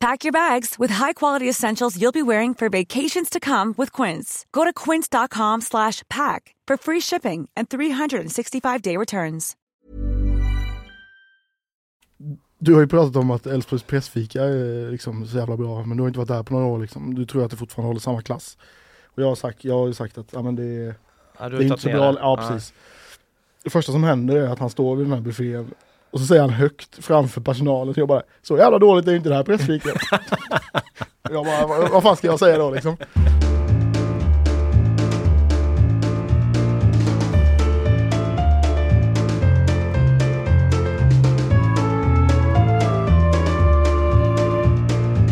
Pack your bags with high-quality essentials you'll be wearing for vacations to come with Quince. Go to quince.com slash pack for free shipping and 365-day returns. Du har ju pratat om att Elfsborgs pressfika är liksom så jävla bra, men du har inte varit där på några år liksom. Du tror att det fortfarande håller samma klass. Och jag har sagt, jag har sagt att ja, men det, är- Ja, det är inte så bra. det. Ja, precis. Det första som händer är att han står vid den här buffén och så säger han högt framför personalen, så jag bara, så jävla dåligt är ju inte det här pressfikat. jag bara, vad, vad fan ska jag säga då liksom?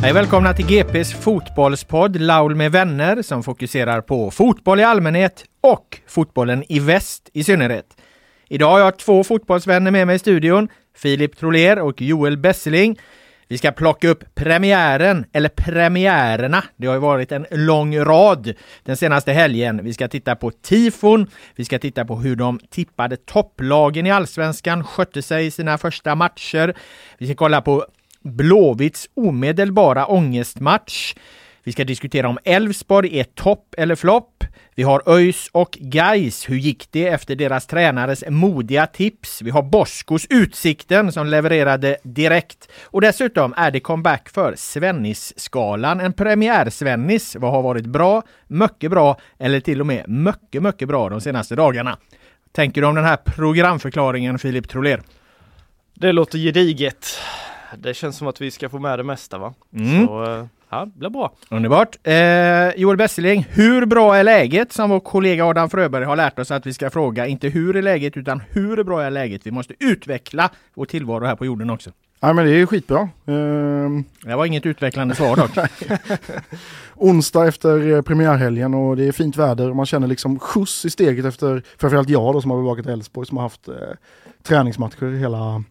Hej välkomna till GPs fotbollspodd Laul med vänner som fokuserar på fotboll i allmänhet och fotbollen i väst i synnerhet. Idag har jag två fotbollsvänner med mig i studion, Filip Troler och Joel Besseling. Vi ska plocka upp premiären, eller premiärerna. Det har ju varit en lång rad den senaste helgen. Vi ska titta på tifon. Vi ska titta på hur de tippade topplagen i allsvenskan skötte sig i sina första matcher. Vi ska kolla på Blåvitts omedelbara ångestmatch. Vi ska diskutera om Elfsborg är topp eller flopp. Vi har ÖIS och Geis. Hur gick det efter deras tränares modiga tips? Vi har Boskos Utsikten som levererade direkt. Och dessutom är det comeback för Svennis-skalan. En premiär-Svennis. Vad har varit bra, mycket bra eller till och med mycket, mycket bra de senaste dagarna? Tänker du om den här programförklaringen, Filip Troler? Det låter gediget. Det känns som att vi ska få med det mesta va? Mm. Så eh, ja, det blir bra. Underbart. Eh, Joel Besseling, hur bra är läget? Som vår kollega Adam Fröberg har lärt oss att vi ska fråga, inte hur är läget, utan hur bra är läget? Vi måste utveckla vår tillvaro här på jorden också. Ja men det är skitbra. Ehm, Det var inget utvecklande svar dock. onsdag efter eh, premiärhelgen och det är fint väder och man känner liksom skjuts i steget efter, framförallt jag då som har bevakat Elfsborg som har haft eh, träningsmatcher hela,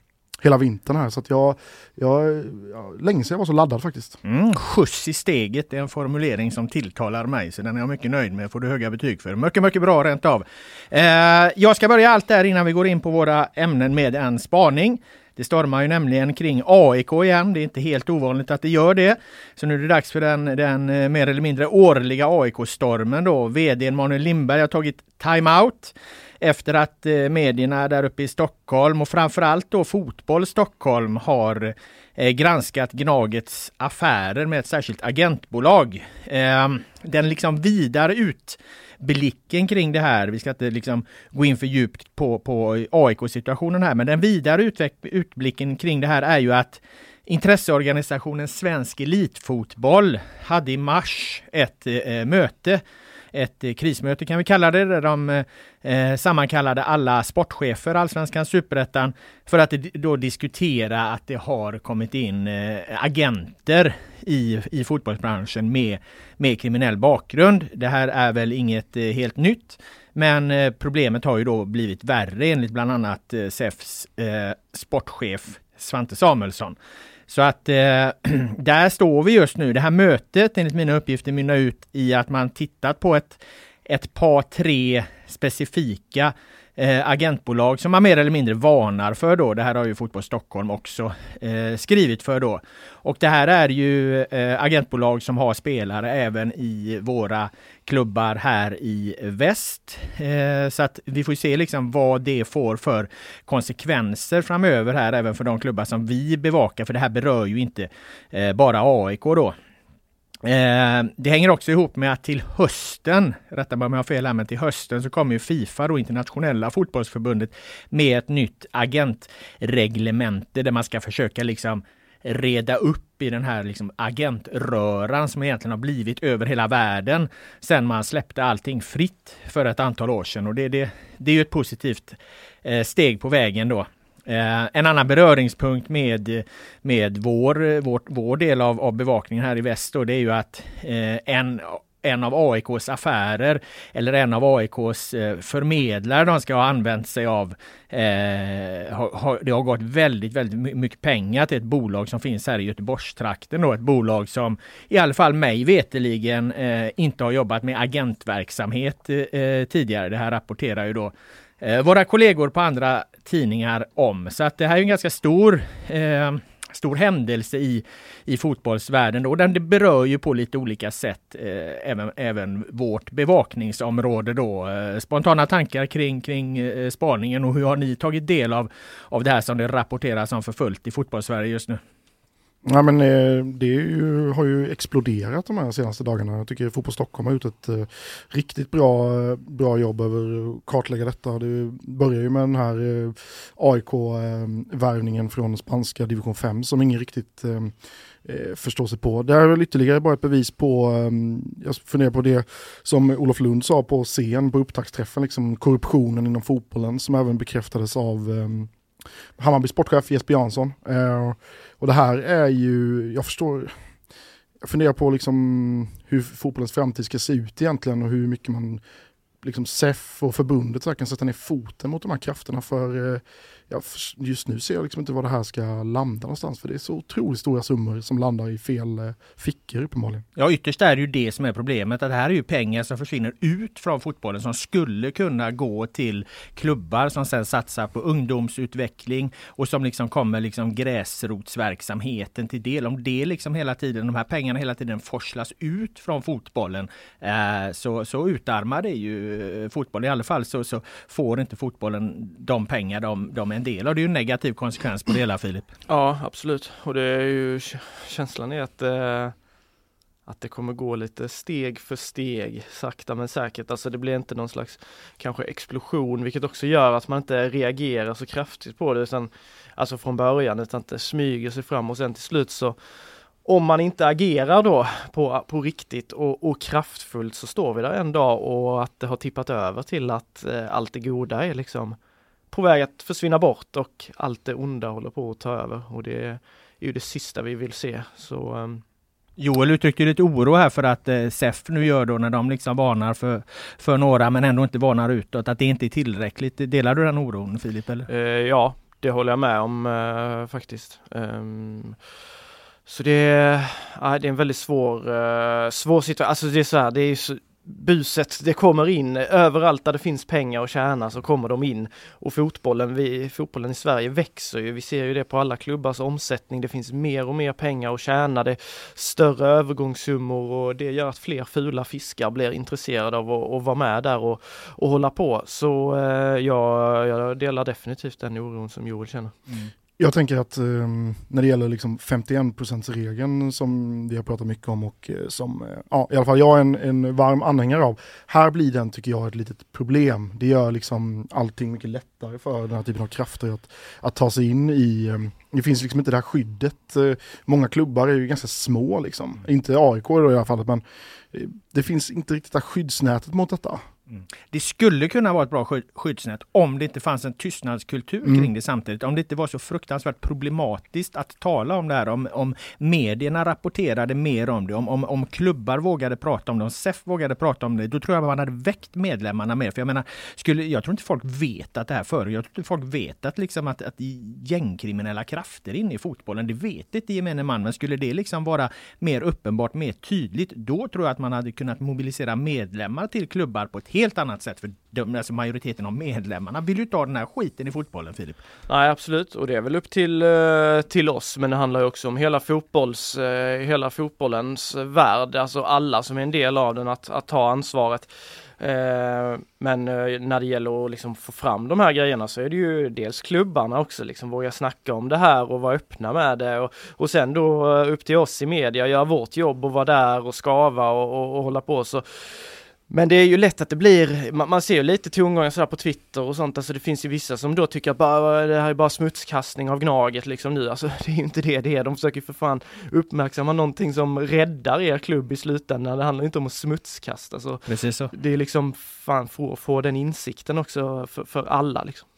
hela vintern här. Så att jag, jag, jag länge sedan jag var så laddad faktiskt. Mm, skjuts i steget är en formulering som tilltalar mig, så den är jag mycket nöjd med. får du höga betyg för. Mycket, mycket bra rent av. Eh, jag ska börja allt där innan vi går in på våra ämnen med en spaning. Det stormar ju nämligen kring AIK igen. Det är inte helt ovanligt att det gör det. Så nu är det dags för den, den eh, mer eller mindre årliga AIK-stormen då. VD Manuel Lindberg har tagit time-out efter att eh, medierna där uppe i Stockholm och framförallt då Fotboll Stockholm har eh, granskat Gnagets affärer med ett särskilt agentbolag. Ehm, den liksom vidare utblicken kring det här, vi ska inte liksom gå in för djupt på, på AIK-situationen här, men den vidare utblicken kring det här är ju att intresseorganisationen Svensk Elitfotboll hade i mars ett eh, möte ett eh, krismöte kan vi kalla det, där de eh, eh sammankallade alla sportchefer, Allsvenskan, Superettan, för att då diskutera att det har kommit in eh, agenter i, i fotbollsbranschen med, med kriminell bakgrund. Det här är väl inget eh, helt nytt, men eh, problemet har ju då blivit värre enligt bland annat eh, SEFs eh, sportchef Svante Samuelsson. Så att eh, där står vi just nu. Det här mötet enligt mina uppgifter mynnar ut i att man tittat på ett, ett par, tre specifika eh, agentbolag som man mer eller mindre varnar för då. Det här har ju Fotboll Stockholm också eh, skrivit för då. Och det här är ju eh, agentbolag som har spelare även i våra klubbar här i väst. Eh, så att vi får se liksom vad det får för konsekvenser framöver här även för de klubbar som vi bevakar. För det här berör ju inte eh, bara AIK då. Eh, det hänger också ihop med att till hösten, rätta mig om jag har fel här, men till hösten så kommer ju Fifa, då internationella fotbollsförbundet, med ett nytt agentreglemente där man ska försöka liksom reda upp i den här liksom agentröran som egentligen har blivit över hela världen sen man släppte allting fritt för ett antal år sedan. Och det, det, det är ju ett positivt eh, steg på vägen då. Eh, en annan beröringspunkt med, med vår, vårt, vår del av, av bevakningen här i väst då, det är ju att eh, en en av AIKs affärer eller en av AIKs eh, förmedlare de ska ha använt sig av. Eh, har, har, det har gått väldigt, väldigt mycket pengar till ett bolag som finns här i Göteborgstrakten. Då. Ett bolag som i alla fall mig veteligen eh, inte har jobbat med agentverksamhet eh, tidigare. Det här rapporterar ju då eh, våra kollegor på andra tidningar om. Så att det här är en ganska stor eh, stor händelse i, i fotbollsvärlden. Och Den berör ju på lite olika sätt eh, även, även vårt bevakningsområde. Då. Eh, spontana tankar kring, kring eh, spaningen och hur har ni tagit del av, av det här som det rapporteras om för fullt i fotbollssverige just nu? Ja, men, eh, det ju, har ju exploderat de här senaste dagarna. Jag tycker Fotboll Stockholm har gjort ett eh, riktigt bra, eh, bra jobb över att kartlägga detta. Det börjar ju med den här AIK-värvningen från spanska division 5 som ingen riktigt eh, förstå sig på. Det här är väl ytterligare bara ett bevis på, jag funderar på det som Olof Lund sa på scen på upptaktsträffen, liksom korruptionen inom fotbollen som även bekräftades av Hammarby sportchef Jesper Jansson. Eh, och det här är ju, jag förstår, jag funderar på liksom hur fotbollens framtid ska se ut egentligen och hur mycket man liksom SEF och förbundet så kan sätta ner foten mot de här krafterna för eh, ja, för just nu ser jag liksom inte var det här ska landa någonstans för det är så otroligt stora summor som landar i fel eh, fickor uppenbarligen. Ja ytterst är det ju det som är problemet att det här är ju pengar som försvinner ut från fotbollen som skulle kunna gå till klubbar som sedan satsar på ungdomsutveckling och som liksom kommer liksom gräsrotsverksamheten till del. Om det liksom hela tiden, de här pengarna hela tiden forslas ut från fotbollen eh, så, så utarmar det ju Eh, fotboll. I alla fall så, så får inte fotbollen de pengar de, de är en del av. Det är ju en negativ konsekvens på det hela Filip. Ja absolut och det är ju känslan är att eh, att det kommer gå lite steg för steg, sakta men säkert. Alltså det blir inte någon slags kanske explosion, vilket också gör att man inte reagerar så kraftigt på det utan alltså från början utan att det smyger sig fram och sen till slut så om man inte agerar då på, på riktigt och, och kraftfullt så står vi där en dag och att det har tippat över till att eh, allt det goda är liksom på väg att försvinna bort och allt det onda håller på att ta över och det är ju det sista vi vill se. Så um... Joel uttryckte lite oro här för att eh, SEF nu gör då när de liksom varnar för, för några men ändå inte varnar utåt att det inte är tillräckligt. Delar du den oron Filip? Eller? Uh, ja, det håller jag med om uh, faktiskt. Um, så det, uh, det är en väldigt svår, uh, svår situation. Alltså det är så här, det är så buset, det kommer in överallt där det finns pengar att tjäna så kommer de in. Och fotbollen, vi, fotbollen i Sverige växer ju. Vi ser ju det på alla klubbars omsättning. Det finns mer och mer pengar att tjäna. Det är större övergångssummor och det gör att fler fula fiskar blir intresserade av att, att vara med där och, och hålla på. Så eh, jag, jag delar definitivt den oron som Joel känner. Mm. Jag tänker att eh, när det gäller liksom 51%-regeln som vi har pratat mycket om och eh, som eh, ja, i alla fall jag är en, en, varm anhängare av. Här blir den tycker jag ett litet problem. Det gör liksom allting mycket lättare för den här typen av krafter att, att ta sig in i ehm, det finns liksom inte det här skyddet. Eh, många klubbar är ju ganska små liksom. Inte AIK då i alla fall men eh, det finns inte riktigt det här skyddsnätet mot detta. Mm. Det skulle kunna vara ett bra skyddsnät om det inte fanns en tystnadskultur mm. kring det samtidigt. Om det inte var så fruktansvärt problematiskt att tala om det här. Om, om medierna rapporterade mer om det. Om, om, om klubbar vågade prata om det. Om SEF vågade prata om det. Då tror jag man hade väckt medlemmarna mer. För jag menar, skulle, jag tror inte folk vet att det här förut. Jag tror inte folk vet att, liksom att, att gängkriminella krafter inne i fotbollen. Det vet inte gemene man. Men skulle det liksom vara mer uppenbart, mer tydligt. Då tror jag att man hade kunnat mobilisera medlemmar till klubbar på ett helt helt annat sätt. För de, alltså majoriteten av medlemmarna vill ju inte ha den här skiten i fotbollen Filip. Nej absolut och det är väl upp till, eh, till oss men det handlar ju också om hela fotbolls, eh, hela fotbollens värld, alltså alla som är en del av den att, att ta ansvaret. Eh, men när det gäller att liksom få fram de här grejerna så är det ju dels klubbarna också liksom våga snacka om det här och vara öppna med det och, och sen då upp till oss i media, göra vårt jobb och vara där och skava och, och, och hålla på så men det är ju lätt att det blir, man, man ser ju lite tongångar sådär på Twitter och sånt, alltså det finns ju vissa som då tycker att bara, det här är bara smutskastning av Gnaget liksom nu, alltså det är ju inte det det är, de försöker för fan uppmärksamma någonting som räddar er klubb i slutändan, det handlar inte om att smutskasta så. Precis så. Det är liksom fan få, få den insikten också för, för alla liksom.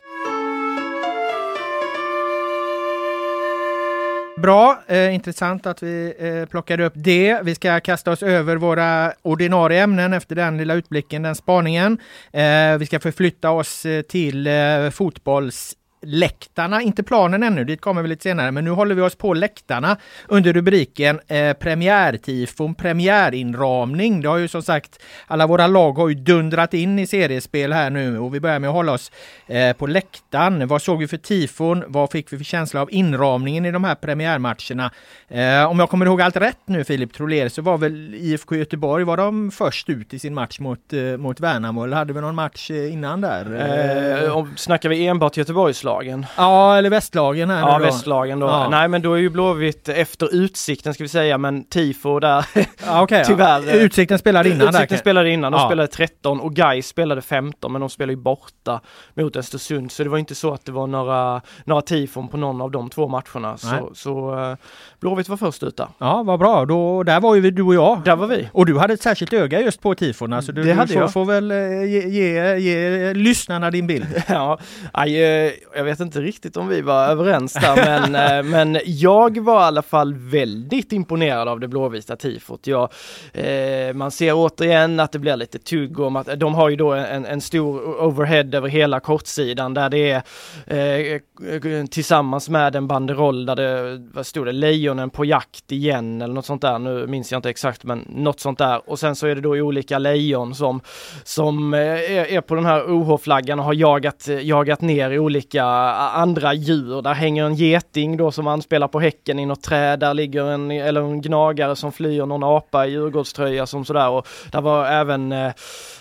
Bra, eh, intressant att vi eh, plockade upp det. Vi ska kasta oss över våra ordinarie ämnen efter den lilla utblicken, den spaningen. Eh, vi ska förflytta oss eh, till eh, fotbolls läktarna, inte planen ännu, dit kommer vi lite senare, men nu håller vi oss på läktarna under rubriken eh, premiärtifon, premiärinramning. Det har ju som sagt, alla våra lag har ju dundrat in i seriespel här nu och vi börjar med att hålla oss eh, på läktaren. Vad såg vi för tifon? Vad fick vi för känsla av inramningen i de här premiärmatcherna? Eh, om jag kommer ihåg allt rätt nu Filip Troler så var väl IFK Göteborg, var de först ut i sin match mot, eh, mot Värnamo eller hade vi någon match eh, innan där? Eh, om, snackar vi enbart Göteborgslag västlagen. Ja, eller västlagen här Ja, då. västlagen då. Ja. Nej, men då är ju Blåvitt efter Utsikten ska vi säga, men tifo där. Ja, okej, ja. Tyvärr. Utsikten spelade innan Utsikten där. spelade innan, de Ja. spelade 13 och Gais spelade 15 men de spelade ju borta mot Östersund så det var inte så att det var några, några tifon på någon av de två matcherna. Nej. Så, så eh, Blåvitt var först ut där. Ja, vad bra. Då, där var ju du och jag. Där var vi. Och du hade ett särskilt öga just på tifona, så du, Det hade du får, jag. får väl eh, ge, ge, ge lyssnarna din bild. Ja, aj, eh, jag vet inte riktigt om vi var överens där men, eh, men jag var i alla fall väldigt imponerad av det blåvita tifot. Jag, eh, man ser återigen att det blir lite tugg om att de har ju då en, en stor overhead över hela kortsidan där det är eh, tillsammans med en banderoll där det, vad stod det, lejonen på jakt igen eller något sånt där. Nu minns jag inte exakt men något sånt där. Och sen så är det då olika lejon som, som eh, är, är på den här OH-flaggan och har jagat, jagat ner olika andra djur. Där hänger en geting då som anspelar på häcken i något träd. Där ligger en, eller en gnagare som flyr någon apa i Djurgårdströja som sådär. Och där var även eh,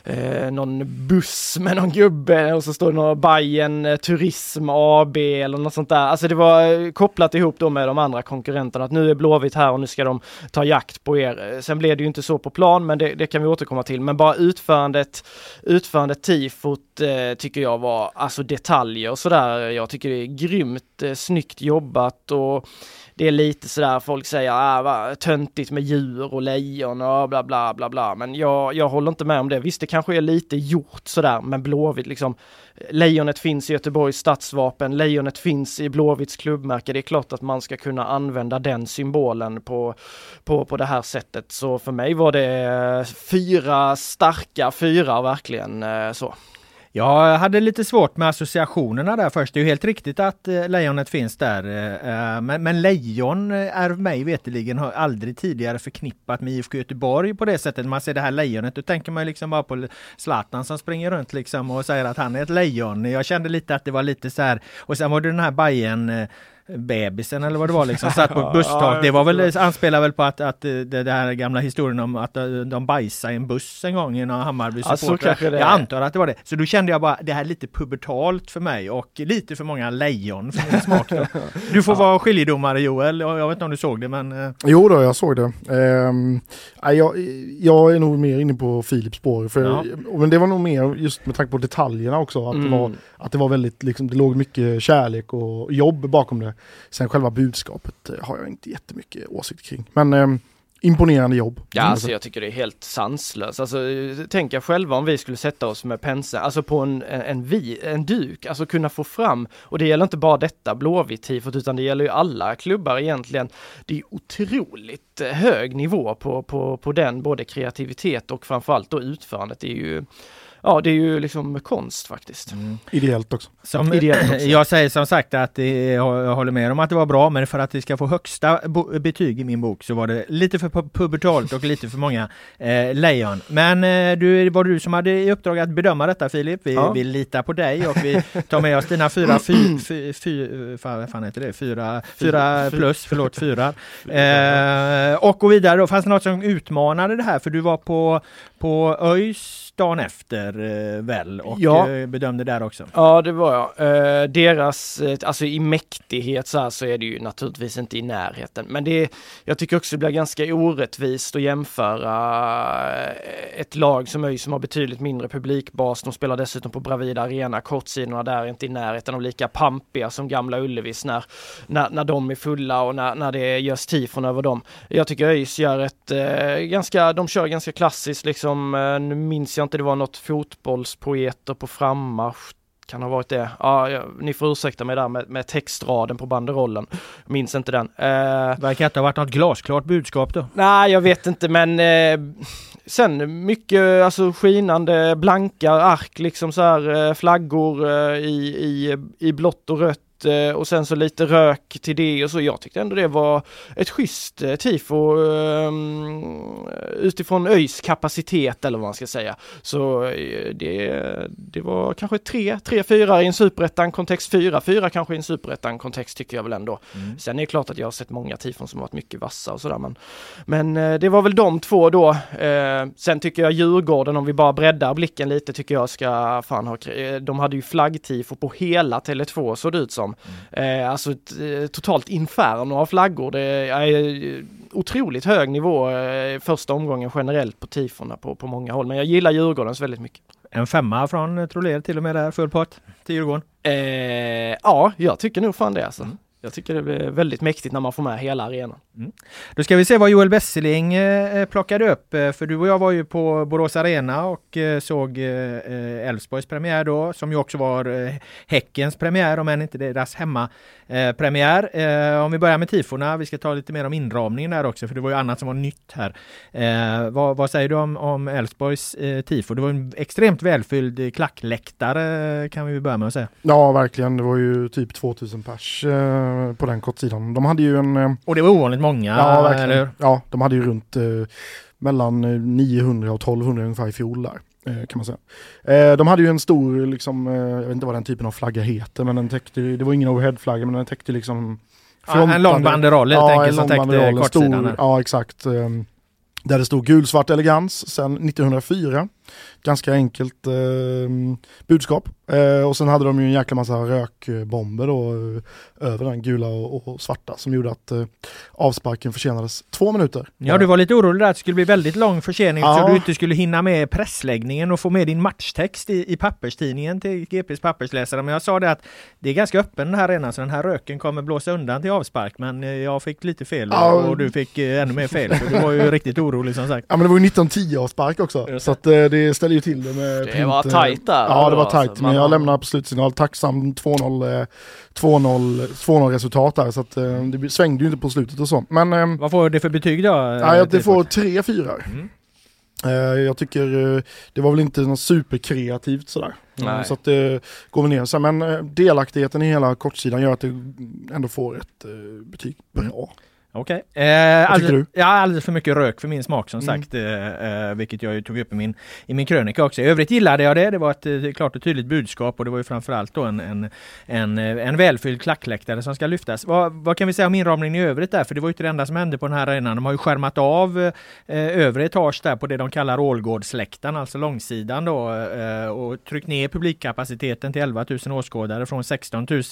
eh någon buss med någon gubbe och så står det någon Bajen eh, Turism AB eller något sånt där. Alltså det var eh, kopplat ihop då med de andra konkurrenterna att nu är Blåvitt här och nu ska de ta jakt på er. Sen blev det ju inte så på plan men det, det kan vi återkomma till. Men bara utförandet, utförandet tifot eh, tycker jag var alltså detaljer och sådär. Jag tycker det är grymt eh, snyggt jobbat och det är lite sådär folk säger ah, vad töntigt med djur och lejon och bla bla bla bla. Men jag, jag håller inte med om det. Visst, det kanske är lite gjort sådär, men Blåvitt liksom. Lejonet finns i Göteborgs stadsvapen, lejonet finns i Blåvitts klubbmärke. Det är klart att man ska kunna använda den symbolen på, på, på det här sättet. Så för mig var det eh, fyra starka fyra verkligen eh, så. Jag hade lite svårt med associationerna där först. Det är ju helt riktigt att eh, lejonet finns där. Eh, eh, men, men lejon är mig veterligen har aldrig tidigare förknippat med IFK Göteborg på det sättet. När man ser det här lejonet, då tänker man liksom bara på Zlatan som springer runt liksom och säger att han är ett lejon. Jag kände lite att det var lite så här. Och sen var det den här Bajen bebisen eller vad det var liksom, satt på ett busstak. Det var väl, anspelar väl på att, att eh, det, det här gamla historien om att eh, de bajsade i en buss en gång i några Hammarby Ja, så kanske det Jag antar att det var det. Så då kände jag bara, det här är lite pubertalt för mig och lite för många lejon för min smak. Då. Du får vara skiljedomare Joel, jag vet inte om du såg det men... eh, Jo då, jag såg det. Ehm, jag, jag är nog mer inne på Philips spår. För, Ja. Men det var nog mer just med tanke på detaljerna också. Att, det, var, Mm. att det var väldigt, liksom, det låg mycket kärlek och jobb bakom det. Sen själva budskapet eh, har jag inte jättemycket åsikt kring. Men ehm, imponerande jobb. Ja, alltså jag tycker det är helt sanslöst. Alltså, eh, tänk er själva om vi skulle sätta oss med pensel, alltså på en, en, en, vi, en duk, alltså kunna få fram, och det gäller inte bara detta Blåvitt-tifot, utan det gäller ju alla klubbar egentligen. Det är otroligt eh, hög nivå på, på, på den, både kreativitet och framförallt då utförandet. Det är ju ja, det är ju liksom konst faktiskt. Mm. Ideellt också. Som, Ideellt också. jag säger som sagt att det, jag håller med om att det var bra, men för att det ska få högsta betyg i min bok så var det lite för pu- pubertalt och lite för många eh, lejon. Men eh, du, var du som hade i uppdrag att bedöma detta Filip? Vi, Ja. vi litar på dig och vi tar med oss dina fyra, fy, fy, fy, fan, vad fan heter det? Fyra, fyra fy- plus, förlåt, fyra. Eh, och gå vidare då, fanns det något som utmanade det här? För du var på, på ÖIS dagen efter eh, väl och Ja. eh, bedömde där också. Ja, det var jag. Eh, deras, alltså i mäktighet så här så är det ju naturligtvis inte i närheten. Men det, jag tycker också det blir ganska orättvist att jämföra ett lag som ÖIS som har betydligt mindre publikbas. De spelar dessutom på Bravida Arena. Kortsidorna där är inte i närheten av lika pampiga som Gamla Ullevis när, när, när de är fulla och när, när det görs tifon över dem. Jag tycker ÖIS gör ett eh, ganska, de kör ganska klassiskt liksom. Nu minns jag inte, det var något fotbollspoeter på frammarsch kan ha varit det. Ja, ja, ni får ursäkta mig där med, med textraden på banderollen. Minns inte den. Eh, Verkar inte ha varit något glasklart budskap då. nej, jag vet inte, men eh, sen mycket alltså skinande blanka ark, liksom så här eh, flaggor eh, i, i, i blått och rött och sen så lite rök till det och så. Jag tyckte ändå det var ett schysst eh, tifo eh, utifrån ÖIS kapacitet eller vad man ska säga. Så eh, det, det var kanske tre, tre, fyra i en superettan-kontext, fyra, fyra kanske i en superettan-kontext tycker jag väl ändå. Sen är det klart att jag har sett många tifon som varit mycket vassa och sådär men, men eh, det var väl de två då. Eh, sen tycker jag Djurgården, om vi bara breddar blicken lite, tycker jag ska fan ha, eh, de hade ju flaggtifo på hela Tele2 såg det ut som. Eh, alltså ett eh, totalt inferno av flaggor. Det är eh, otroligt hög nivå första omgången generellt på tifona på, på många håll. Men jag gillar Djurgårdens väldigt mycket. En femma från Troller till och med där, full pott till Djurgården. Eh, ja, jag tycker nog fan det alltså. Jag tycker det blir väldigt mäktigt när man får med hela arenan. Då ska vi se vad Joel Besseling eh, plockade upp. Eh, För du och jag var ju på Borås Arena och eh, såg eh, eh, Elfsborgs premiär då, som ju också var eh, Häckens premiär, om än inte deras hemma eh, premiär. Eh, om vi börjar med tifona, vi ska ta lite mer om inramningen där också, för det var ju annat som var nytt här. Eh, vad, vad säger du om, Elfsborgs eh, tifo? Det var en extremt välfylld eh, klackläktare kan vi börja med att säga. Ja, verkligen. Det var ju typ 2000 pers eh, på den kortsidan. De hade ju en... Eh, Och det var ovanligt många, ja, eller verkligen. hur? Ja, de hade ju runt eh, mellan eh, 900 och 1200 ungefär i fjol där. eh, Kan man säga. Eh, de hade ju en stor, liksom, eh, jag vet inte vad den typen av flagga heter, men den täckte, det var ingen overheadflagga, men den täckte liksom Ja, en lång banderoll helt ja, enkelt en som täckte kortsidan. stor. Ja, exakt. ehm, Där det stod gulsvart elegans sedan 1904. Ganska enkelt eh, budskap. Eh, och sen hade de ju en jäkla massa rökbomber då eh, över den gula och, och svarta som gjorde att eh, avsparken försenades två minuter. Ja, du var lite orolig där att det skulle bli väldigt lång försening Ja. så du inte skulle hinna med pressläggningen och få med din matchtext i, i papperstidningen till GPs pappersläsare. Men jag sa det att det är ganska öppen den här arenan så den här röken kommer blåsa undan till avspark. Men eh, jag fick lite fel och, Ja. och du fick eh, ännu mer fel. Så du var ju riktigt orolig som sagt. Ja men det var ju 1910 avspark också. Så att, eh, det ställer ju till det med Det var tajt där. Ja det var alltså. tajt, men jag lämnar på slutsignal tacksam 2-0 eh, 2-0 2-0 resultat där så att eh, det svängde ju inte på slutet och så. Men ehm, Vad får det för betyg då? eh, Ja, det får tre fyrar. Mm. Eh, jag tycker eh, det var väl inte något superkreativt sådär. Nej. Så att det går väl ner. Så, men eh, delaktigheten i hela kortsidan gör att det ändå får ett eh, betyg bra. Okej. Eh, alldeles, tycker Ja, alldeles för mycket rök för min smak som Mm. sagt. Eh, eh, vilket jag tog upp i min, i min krönika också. I övrigt gillade jag det. Det var ett eh, klart och tydligt budskap och det var ju framförallt då en, en, en, eh, en välfylld klackläktare som ska lyftas. Vad, vad kan vi säga om inramningen i övrigt där? För det var ju inte det enda som hände på den här arenan. De har ju skärmat av eh, övre etage där på det de kallar Ålgårdsläktaren, alltså långsidan då eh, och tryckt ner publikkapaciteten till 11 000 åskådare från 16 000.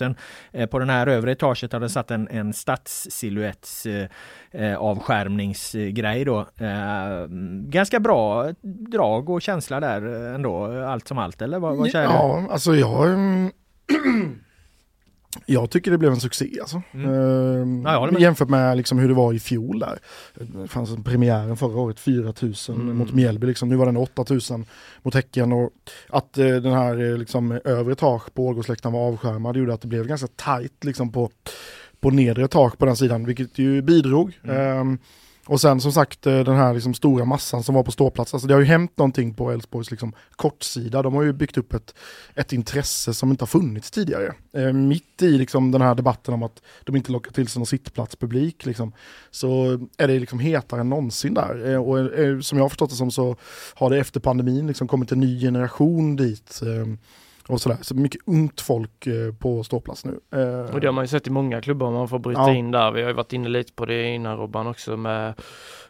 Eh, på den här övre etaget har det satt en, en stadssilhuetts eh, eh, avskärmningsgrej då. Eh, ganska bra drag och känsla där ändå, allt som allt eller vad, vad säger du? Ja, alltså jag... Jag tycker det blev en succé alltså. Mm. Ehm, Ja, med. jämfört med liksom hur det var i fjol där. Det fanns en premiären förra året 4000 Mm. mot Mjällby, liksom. nu var den 8000 mot Häcken. Och att eh, den här eh, liksom, övre etage på Ålgårdsläktaren var avskärmad gjorde att det blev ganska tajt liksom, på, på nedre tak på den sidan, vilket ju bidrog. Mm. Ehm, Och sen som sagt eh, den här liksom stora massan som var på ståplats. Alltså det har ju hänt någonting på Elfsborgs liksom kortsida. De har ju byggt upp ett, ett intresse som inte har funnits tidigare. Eh, mitt i liksom den här debatten om att de inte lockar till sig någon sittplatspublik liksom, så är det liksom hetare än någonsin där. Eh, och eh, som jag har förstått det som så har det efter pandemin liksom kommit en ny generation dit. Och sådär. Så mycket ungt folk eh, på ståplats nu. Och det har man ju sett i många klubbar, man får bryta Ja. in där. Vi har ju varit inne lite på det innan Robban också med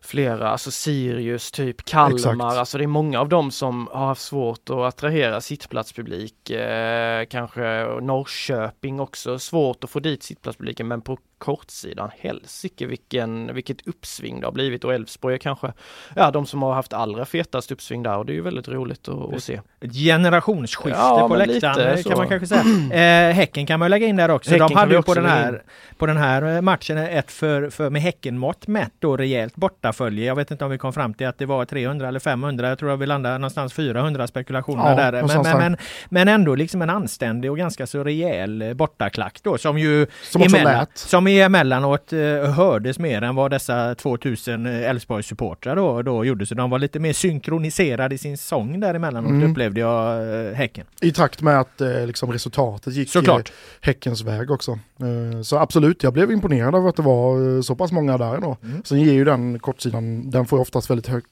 flera, alltså Sirius, typ Kalmar, Exakt. alltså det är många av dem som har haft svårt att attrahera sittplatspublik. Eh, kanske Norrköping också, svårt att få dit sittplatspubliken men på kortsidan, helsike vilken, vilket uppsving det har blivit och Elfsborg är kanske ja, de som har haft allra fetast uppsving där och det är ju väldigt roligt att, att se. Ett generationsskifte Ja, på läktaren lite kan man kanske säga. Eh, häcken kan man lägga in där också. Häcken De hade ju på den, här, på den här matchen ett för, för med Häckenmått mätt då rejält bortafölje. Jag vet inte om vi kom fram till att det var 300 eller 500. Jag tror att vi landade någonstans 400 spekulationer Ja, där. Men, men, men, men ändå liksom en anständig och ganska så rejäl eh, bortaklack då som ju Som emellan, som emellanåt eh, hördes mer än vad dessa 2000 Elfsborgs supportrar då, då gjorde. Så de var lite mer synkroniserade i sin sång där emellanåt Mm. upplevde jag eh, Häcken. I takt med att eh, liksom resultatet gick Såklart. eh, Häckens väg också. Eh, så absolut, jag blev imponerad av att det var eh, så pass många där ändå. Mm. Sen ger ju den sidan, den får ju oftast väldigt hög,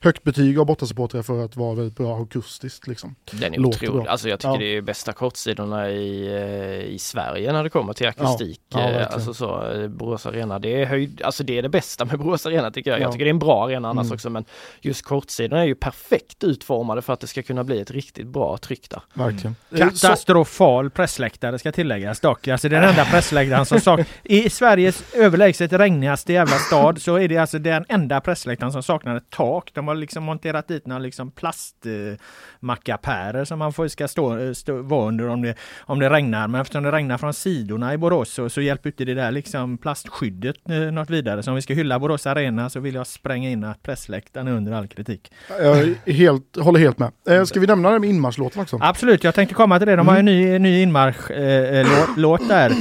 högt betyg av bortasupportrar för att vara väldigt bra akustiskt. Liksom. Den är Låter otrolig. bra. Alltså jag tycker Ja. det är bästa kortsidorna i, eh, i Sverige när det kommer till akustik. Ja, ja, Eh, alltså så, eh, Borås Arena, det är höjd, alltså det är det bästa med Borås Arena tycker jag. Ja. Jag tycker det är en bra arena annars Mm. också men just kortsidorna är ju perfekt utformade för att det ska kunna bli ett riktigt bra tryck där. Verkligen. Så- Katastrofal pressläktare ska tilläggas dock. Alltså det är den enda pressläktaren som saknar... I Sveriges överlägset regnigaste jävla stad så är det alltså den enda pressläktaren som saknar ett tak. De har liksom monterat dit några liksom plastmackapärer som man får, ska stå, stå, vara under om det, om det regnar. Men eftersom det regnar från sidorna i Borås så, så hjälper inte det där liksom plastskyddet eh, något vidare. Så om vi ska hylla Borås Arena så vill jag spränga in att pressläktaren är under all kritik. Jag helt, håller helt med. Eh, ska vi nämna det med inmarschlåten också? Absolut, jag tänkte komma till det. De har ju en ny, ny inmarsch eh, låt där.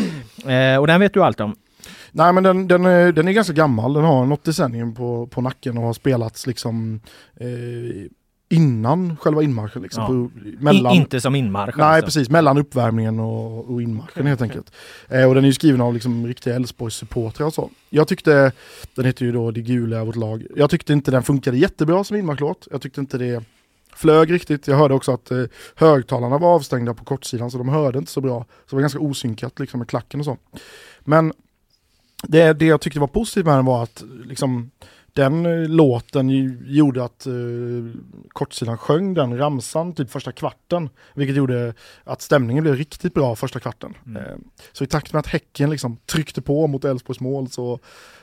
Eh, och den vet du allt om. Nej men den, den, är, den är ganska gammal, den har något decennium på, på nacken och har spelats liksom eh, innan själva inmarschen. Liksom, Ja. på, mellan, inte som inmarsch Nej alltså. precis, mellan uppvärmningen och, och inmarschen helt enkelt. Eh, och den är ju skriven av liksom riktiga Elfsborgs-supportrar och så. Jag tyckte, den heter ju då Det gula är vårt lag. Jag tyckte inte den funkade jättebra som inmarschlåt. Jag tyckte inte det flög riktigt. Jag hörde också att eh, högtalarna var avstängda på kortsidan så de hörde inte så bra. Så det var ganska osynkat liksom med klacken och så. Men det, det jag tyckte var positivt med den var att liksom, den eh, låten gjorde att eh, kortsidan sjöng den ramsan typ första kvarten. Vilket gjorde att stämningen blev riktigt bra första kvarten. Mm. Eh, så i takt med att Häcken liksom tryckte på mot Elfsborgs mål så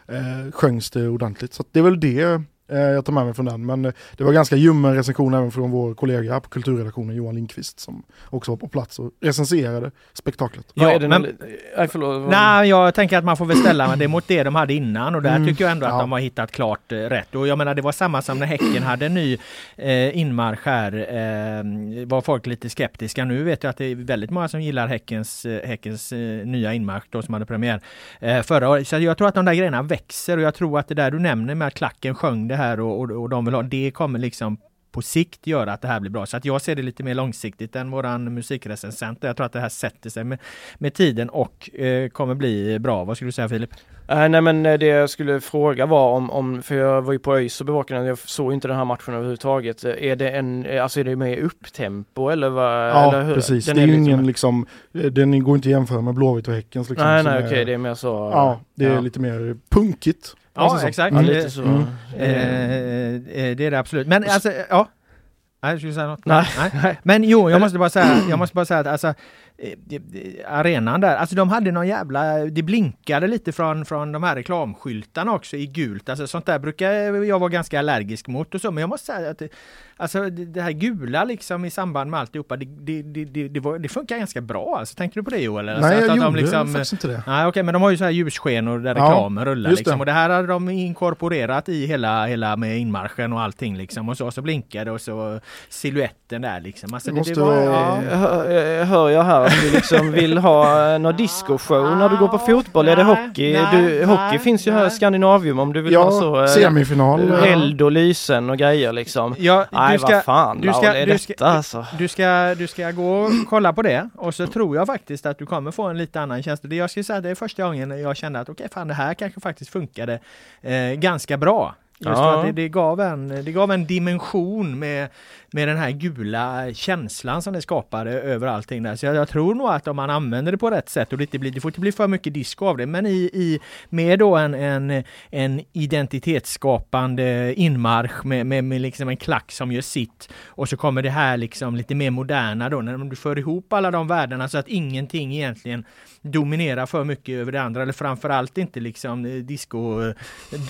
eh, sjöngs det ordentligt. Så det är väl det jag tar med mig från den. Men eh, det var ganska ljummen recension även från vår kollega på kulturredaktionen Johan Lindqvist som också var på plats och recenserade spektaklet. Ja, det men- Nej förlåt. Nej, jag tänker att man får väl ställa det mot det de hade innan och där Mm, tycker jag ändå att ja. de har hittat klart eh, rätt. Och jag menar det var samma som när Häcken hade en ny eh, inmarsch här. Eh, var folk lite skeptiska. Nu vet jag att det är väldigt många som gillar Häckens, eh, Häckens eh, nya inmarsch då som hade premiär eh, förra året. Så jag tror att de där grejerna växer och jag tror att det där du nämner med att klacken sjöng det här och, och, och de vill ha, det kommer liksom på sikt göra att det här blir bra. Så att jag ser det lite mer långsiktigt än våran musikrecensent. Jag tror att det här sätter sig med, med tiden och eh, kommer bli bra. Vad skulle du säga Filip? Eh, nej men eh, det jag skulle fråga var om, om för jag var ju på ÖIS och bevakade jag såg inte den här matchen överhuvudtaget. Eh, Är det en, alltså är det med upptempo eller vad? Ja, eller hur? precis. Den det är ju liksom- ingen liksom, den går inte att jämföra med Blåvitt och Häckens. Liksom, Nej nej är- okej, det är mer så. Ja, det är Ja. lite mer punkigt. Ja, Alltså så. exakt. Ja, lite så. Mm. Eh, eh, det är det absolut. Men alltså, ja. Nej, jag skulle säga något. Nej. Nej. Men jo, jag måste bara säga, jag måste bara säga att alltså eh, arenan där, alltså de hade någon jävla, det blinkade lite från, från de här reklamskyltarna också i gult. Alltså sånt där brukar jag vara ganska allergisk mot och så, men jag måste säga att det, alltså det här gula liksom i samband med alltihopa, det, det, det, det, var, det funkar ganska bra. Alltså, tänker du på det Joel? Alltså, Nej, att- jag att de gjorde liksom- faktiskt inte det. Nej okej, men de har ju så här ljusskenor där Ja, reklamen rullar just liksom. det. Och det här hade de inkorporerat i hela, hela med inmarschen och allting liksom. Och så, så blinkade och så siluetten där liksom. Alltså, Det det, måste det var, vara- ja. Jag hör, jag hör jag här Att du liksom vill ha eh, någon discoshow när du går på fotboll? Är det hockey? Du, hockey finns ju här i Skandinavium om du vill ha så. Ja, eh, semifinal. Eld och lysen och grejer liksom. Ja, Nej du ska, vad fan du ska- Laul, är du detta ska- alltså? Du ska, du ska gå och kolla på det och så tror jag faktiskt att du kommer få en lite annan känsla. Det jag skulle säga det är första gången jag kände att okej, fan det här kanske faktiskt funkade eh, ganska bra. Just för Ja. att det, det, gav en, det gav en dimension med, med den här gula känslan som det skapade över allting där. Så jag, jag tror nog att om man använder det på rätt sätt och det, inte blir, det får inte bli för mycket disco av det, men i, i med då en, en, en identitetsskapande inmarsch med, med, med liksom en klack som gör sitt och så kommer det här liksom lite mer moderna då när du för ihop alla de värdena så att ingenting egentligen dominerar för mycket över det andra eller framförallt inte liksom eh, disco eh,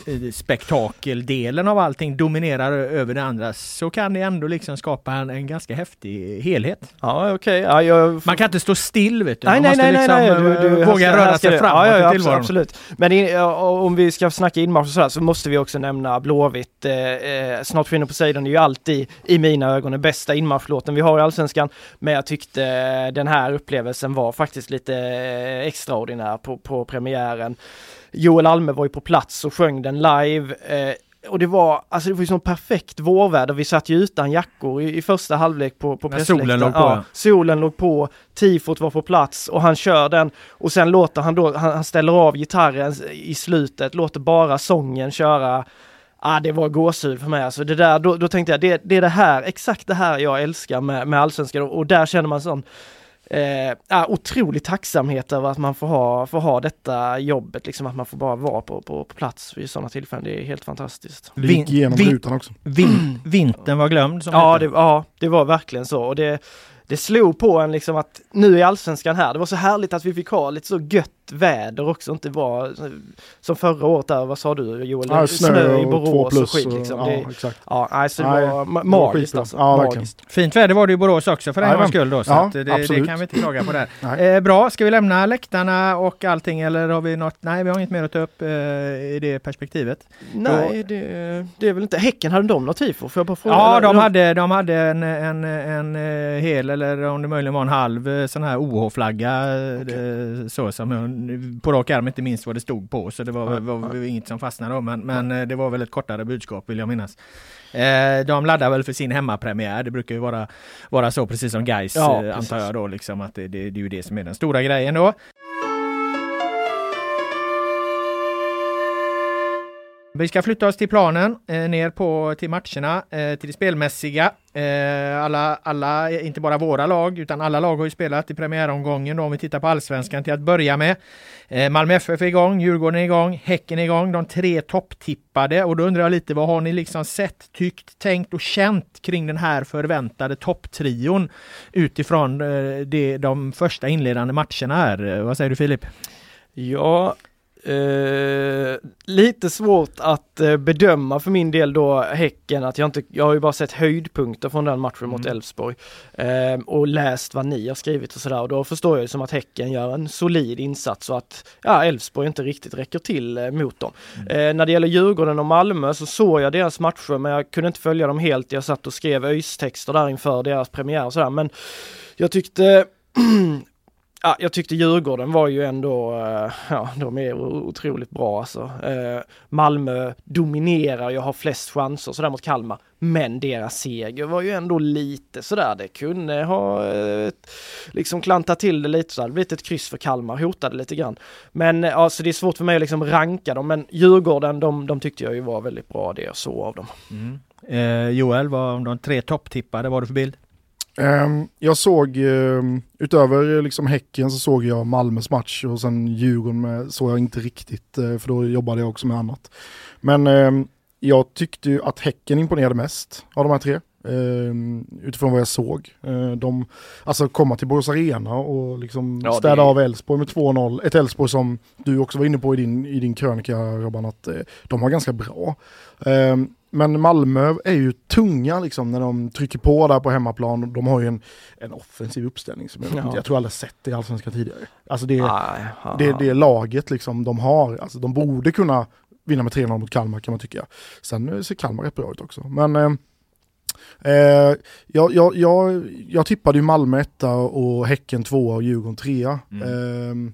eh, spektakeldelen av allting dominerar över det andra så kan det ändå liksom skapa en, en ganska häftig helhet. Ja okej, ja, jag... Man kan inte stå still vet du. Nej, Man nej, nej, nej, liksom, nej, eh, du, du, här våga röra sig framåt ja, ja, i ja, tillvaron. Absolut. Men i, ja, om vi ska snacka inmarsch och sådär så måste vi också nämna Blåvitt. Eh, eh, Snart försvinner Poseidon är ju alltid i mina ögon den bästa inmarschlåten vi har i Allsvenskan. Men jag tyckte eh, den här upplevelsen var faktiskt lite eh, extraordinär på, på premiären. Joel Alme var ju på plats och sjöng den live. Eh, och det var, alltså det var ju sån perfekt vårväder. Vi satt ju utan jackor i, i första halvlek på, på När solen pressläktaren. låg på, Ja, solen låg på, tifot var på plats och han kör den och sen låter han då, han, han ställer av gitarren i slutet, låter bara sången köra. Ah, det var gåshud för mig alltså. Det där, då, då tänkte jag, det, det är det här, exakt det här jag älskar med, med allsvenskan och där känner man sån Eh, otrolig tacksamhet över att man får ha, får ha detta jobbet, liksom att man får bara vara på, på, på plats vid sådana tillfällen. Det är helt fantastiskt. Det gick igenom Vin- rutan också. Vin, vintern var glömd. Som Ja det, ja, det var verkligen så och det, det slog på en liksom att nu är allsvenskan här. Det var så härligt att vi fick ha lite så gött väder också, inte bara som förra året där, vad sa du Joel? Ja, snö, i och två Borås plus. och skit och- liksom. Ja, det, exakt. ja, alltså det Nej, var var magiskt alltså. Ja, magiskt. Fint väder var det i Borås också för en gångs skull då. Så Ja, att det, det kan vi inte klaga på där. Nej. Eh, bra, ska vi lämna läktarna och allting eller har vi något? Nej, vi har inget mer att ta upp eh, i det perspektivet. Nej, det, det är väl inte, Häcken hade de något tifo? Får jag bara fråga? Ja, Eller- de hade, de hade en, en, en, eh, hel eller om det möjligen var en halv eh, sån här OH-flagga eh, så som på rak arm inte minst vad det stod på så det var, var, var inget som fastnade då men, men eh, det var väl ett kortare budskap vill jag minnas. Eh, de laddar väl för sin hemmapremiär. Det brukar ju vara, vara så precis som Gais Ja, eh, antar jag då liksom att det, det, det är ju det som är den stora grejen då. Vi ska flytta oss till planen, eh, ner på till matcherna, eh, till det spelmässiga. Eh, alla, alla, inte bara våra lag, utan alla lag har ju spelat i premiäromgången då, om vi tittar på allsvenskan till att börja med. Eh, Malmö FF är igång, Djurgården är igång, Häcken är igång, de tre topptippade och då undrar jag lite vad har ni liksom sett, tyckt, tänkt och känt kring den här förväntade topptrion utifrån eh, det, de första inledande matcherna här. Vad säger du Filip? Ja, eh, lite svårt att eh, bedöma för min del då Häcken att jag inte, jag har ju bara sett höjdpunkter från den matchen mot Mm. Elfsborg eh, och läst vad ni har skrivit och sådär och då förstår jag ju som att Häcken gör en solid insats och att ja, Elfsborg inte riktigt räcker till eh, mot dem. Eh, när det gäller Djurgården och Malmö så såg jag deras matcher men jag kunde inte följa dem helt. Jag satt och skrev ÖIS-texter där inför deras premiär och sådär men jag tyckte Ja, jag tyckte Djurgården var ju ändå, eh, ja de är otroligt bra alltså. Eh, Malmö dominerar, jag har flest chanser sådär mot Kalmar. Men deras seger var ju ändå lite sådär, det kunde ha eh, liksom klantat till det lite så hade det blivit ett kryss för Kalmar, hotade lite grann. Men alltså det är svårt för mig att liksom ranka dem, men Djurgården de, de tyckte jag ju var väldigt bra det jag såg av dem. Mm. Eh, Joel, vad om de tre topptippade, vad har du för bild? Ehm, jag såg, ehm, utöver liksom Häcken så såg jag Malmös match och sen Djurgården med, såg jag inte riktigt, eh, för då jobbade jag också med annat. Men ehm, jag tyckte ju att Häcken imponerade mest av de här tre. utifrån vad jag såg. Eh, de, alltså komma till Borås Arena och liksom Ja, det städa är- av Elfsborg med 2-0. Ett Elfsborg som du också var inne på i din, i din krönika Robban, att eh, de var ganska bra. Men Malmö är ju tunga liksom när de trycker på där på hemmaplan. De har ju en, en offensiv uppställning som jag, Ja. jag tror aldrig sett i Allsvenskan tidigare. Alltså det, ja. det, det laget liksom de har, alltså de borde kunna vinna med 3-0 mot Kalmar kan man tycka. Sen ser Kalmar rätt bra ut också. Men eh, Eh, jag, jag, jag, jag tippade ju Malmö etta och Häcken tvåa och Djurgården trea. Mm. Eh,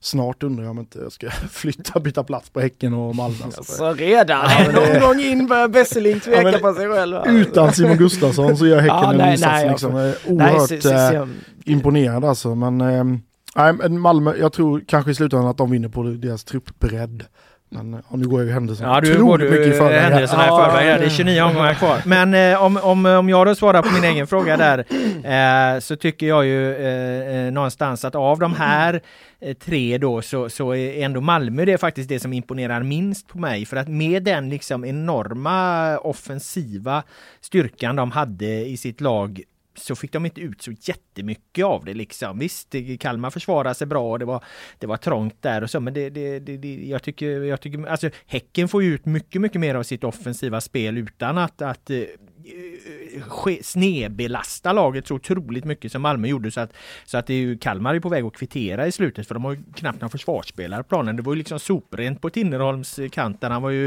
snart undrar jag om inte jag ska flytta, byta plats på Häcken och Malmö. Så Så redan Ja, det- omgång in börjar Besseling tveka Ja, på sig själv. Utan Simon Gustafsson så gör Häcken Ja, en nej, insats nej, liksom. Jag är Nej, oerhört se, se, eh, se, imponerad alltså. Men, eh, Malmö, jag tror kanske i slutändan att de vinner på deras truppbredd. Men eh, nu går jag ju händelserna Ja, du otroligt går du mycket i förväg. här. händelserna i Ja, förväg. här. Det är det- 29 omgångar kvar. Men eh, om, om, om jag då svarar på min egen fråga där eh, så tycker jag ju eh, eh, någonstans att av de här eh, tre då så, så är ändå Malmö det är faktiskt det som imponerar minst på mig. För att med den liksom enorma offensiva styrkan de hade i sitt lag så fick de inte ut så jättemycket av det liksom. Visst, Kalmar försvarade sig bra och det var, det var trångt där och så, men det, det, det, det, jag tycker, jag tycker, alltså Häcken får ju ut mycket, mycket mer av sitt offensiva spel utan att, att eh, snedbelasta laget så otroligt mycket som Malmö gjorde så att, så att det är ju, Kalmar är på väg att kvittera i slutet för de har ju knappt några försvarsspelare på planen. Det var ju liksom soprent på Tinnerholms eh, kant där han var ju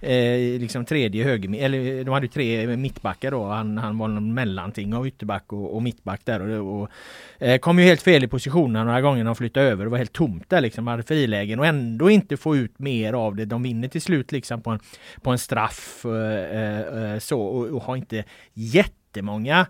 eh, liksom tredje höger, eller eh, de hade ju tre mittbackar då. Han, han var någon mellanting av ytterback och, och mittback där och, och eh, kom ju helt fel i positionerna några gånger när de flyttade över. Det var helt tomt där liksom, hade frilägen och ändå inte få ut mer av det. De vinner till slut liksom på en, på en straff eh, eh, eh så och, och har inte jättemånga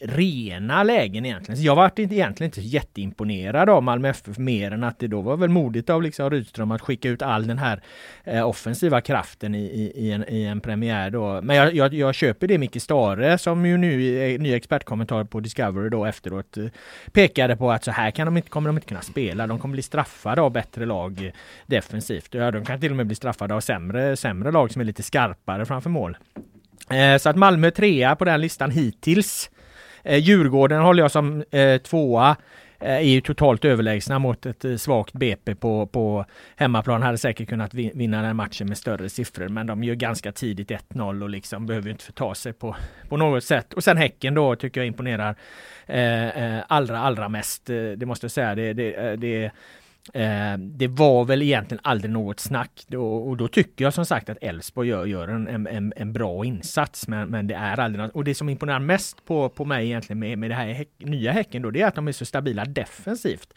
rena lägen egentligen. Så jag var inte, egentligen inte jätteimponerad av Malmö FF mer än att det då var väl modigt av liksom Rydström att skicka ut all den här eh, offensiva kraften i, i, i, en, i en premiär då. Men jag, jag, jag köper det Micke Stare som ju nu är ny expertkommentar på Discovery då efteråt eh, pekade på att så här kan de inte, kommer de inte kunna spela. De kommer bli straffade av bättre lag eh, defensivt. Ja, de kan till och med bli straffade av sämre, sämre lag som är lite skarpare framför mål. Eh, så att Malmö trea på den listan hittills. Eh, Djurgården håller jag som eh, tvåa. Eh, är ju totalt överlägsna mot ett svagt BP på, på hemmaplan. Hade säkert kunnat vinna den matchen med större siffror. Men de gör ganska tidigt 1-0 och liksom behöver inte förta sig på, på något sätt. Och sen Häcken då tycker jag imponerar eh, allra, allra mest. Det måste jag säga. Det, det, det, Eh, det var väl egentligen aldrig något snack och då tycker jag som sagt att Elfsborg gör, gör en, en, en, en bra insats men, men det är aldrig något. Och det som imponerar mest på, på mig egentligen med, med det här häck, nya Häcken då det är att de är så stabila defensivt.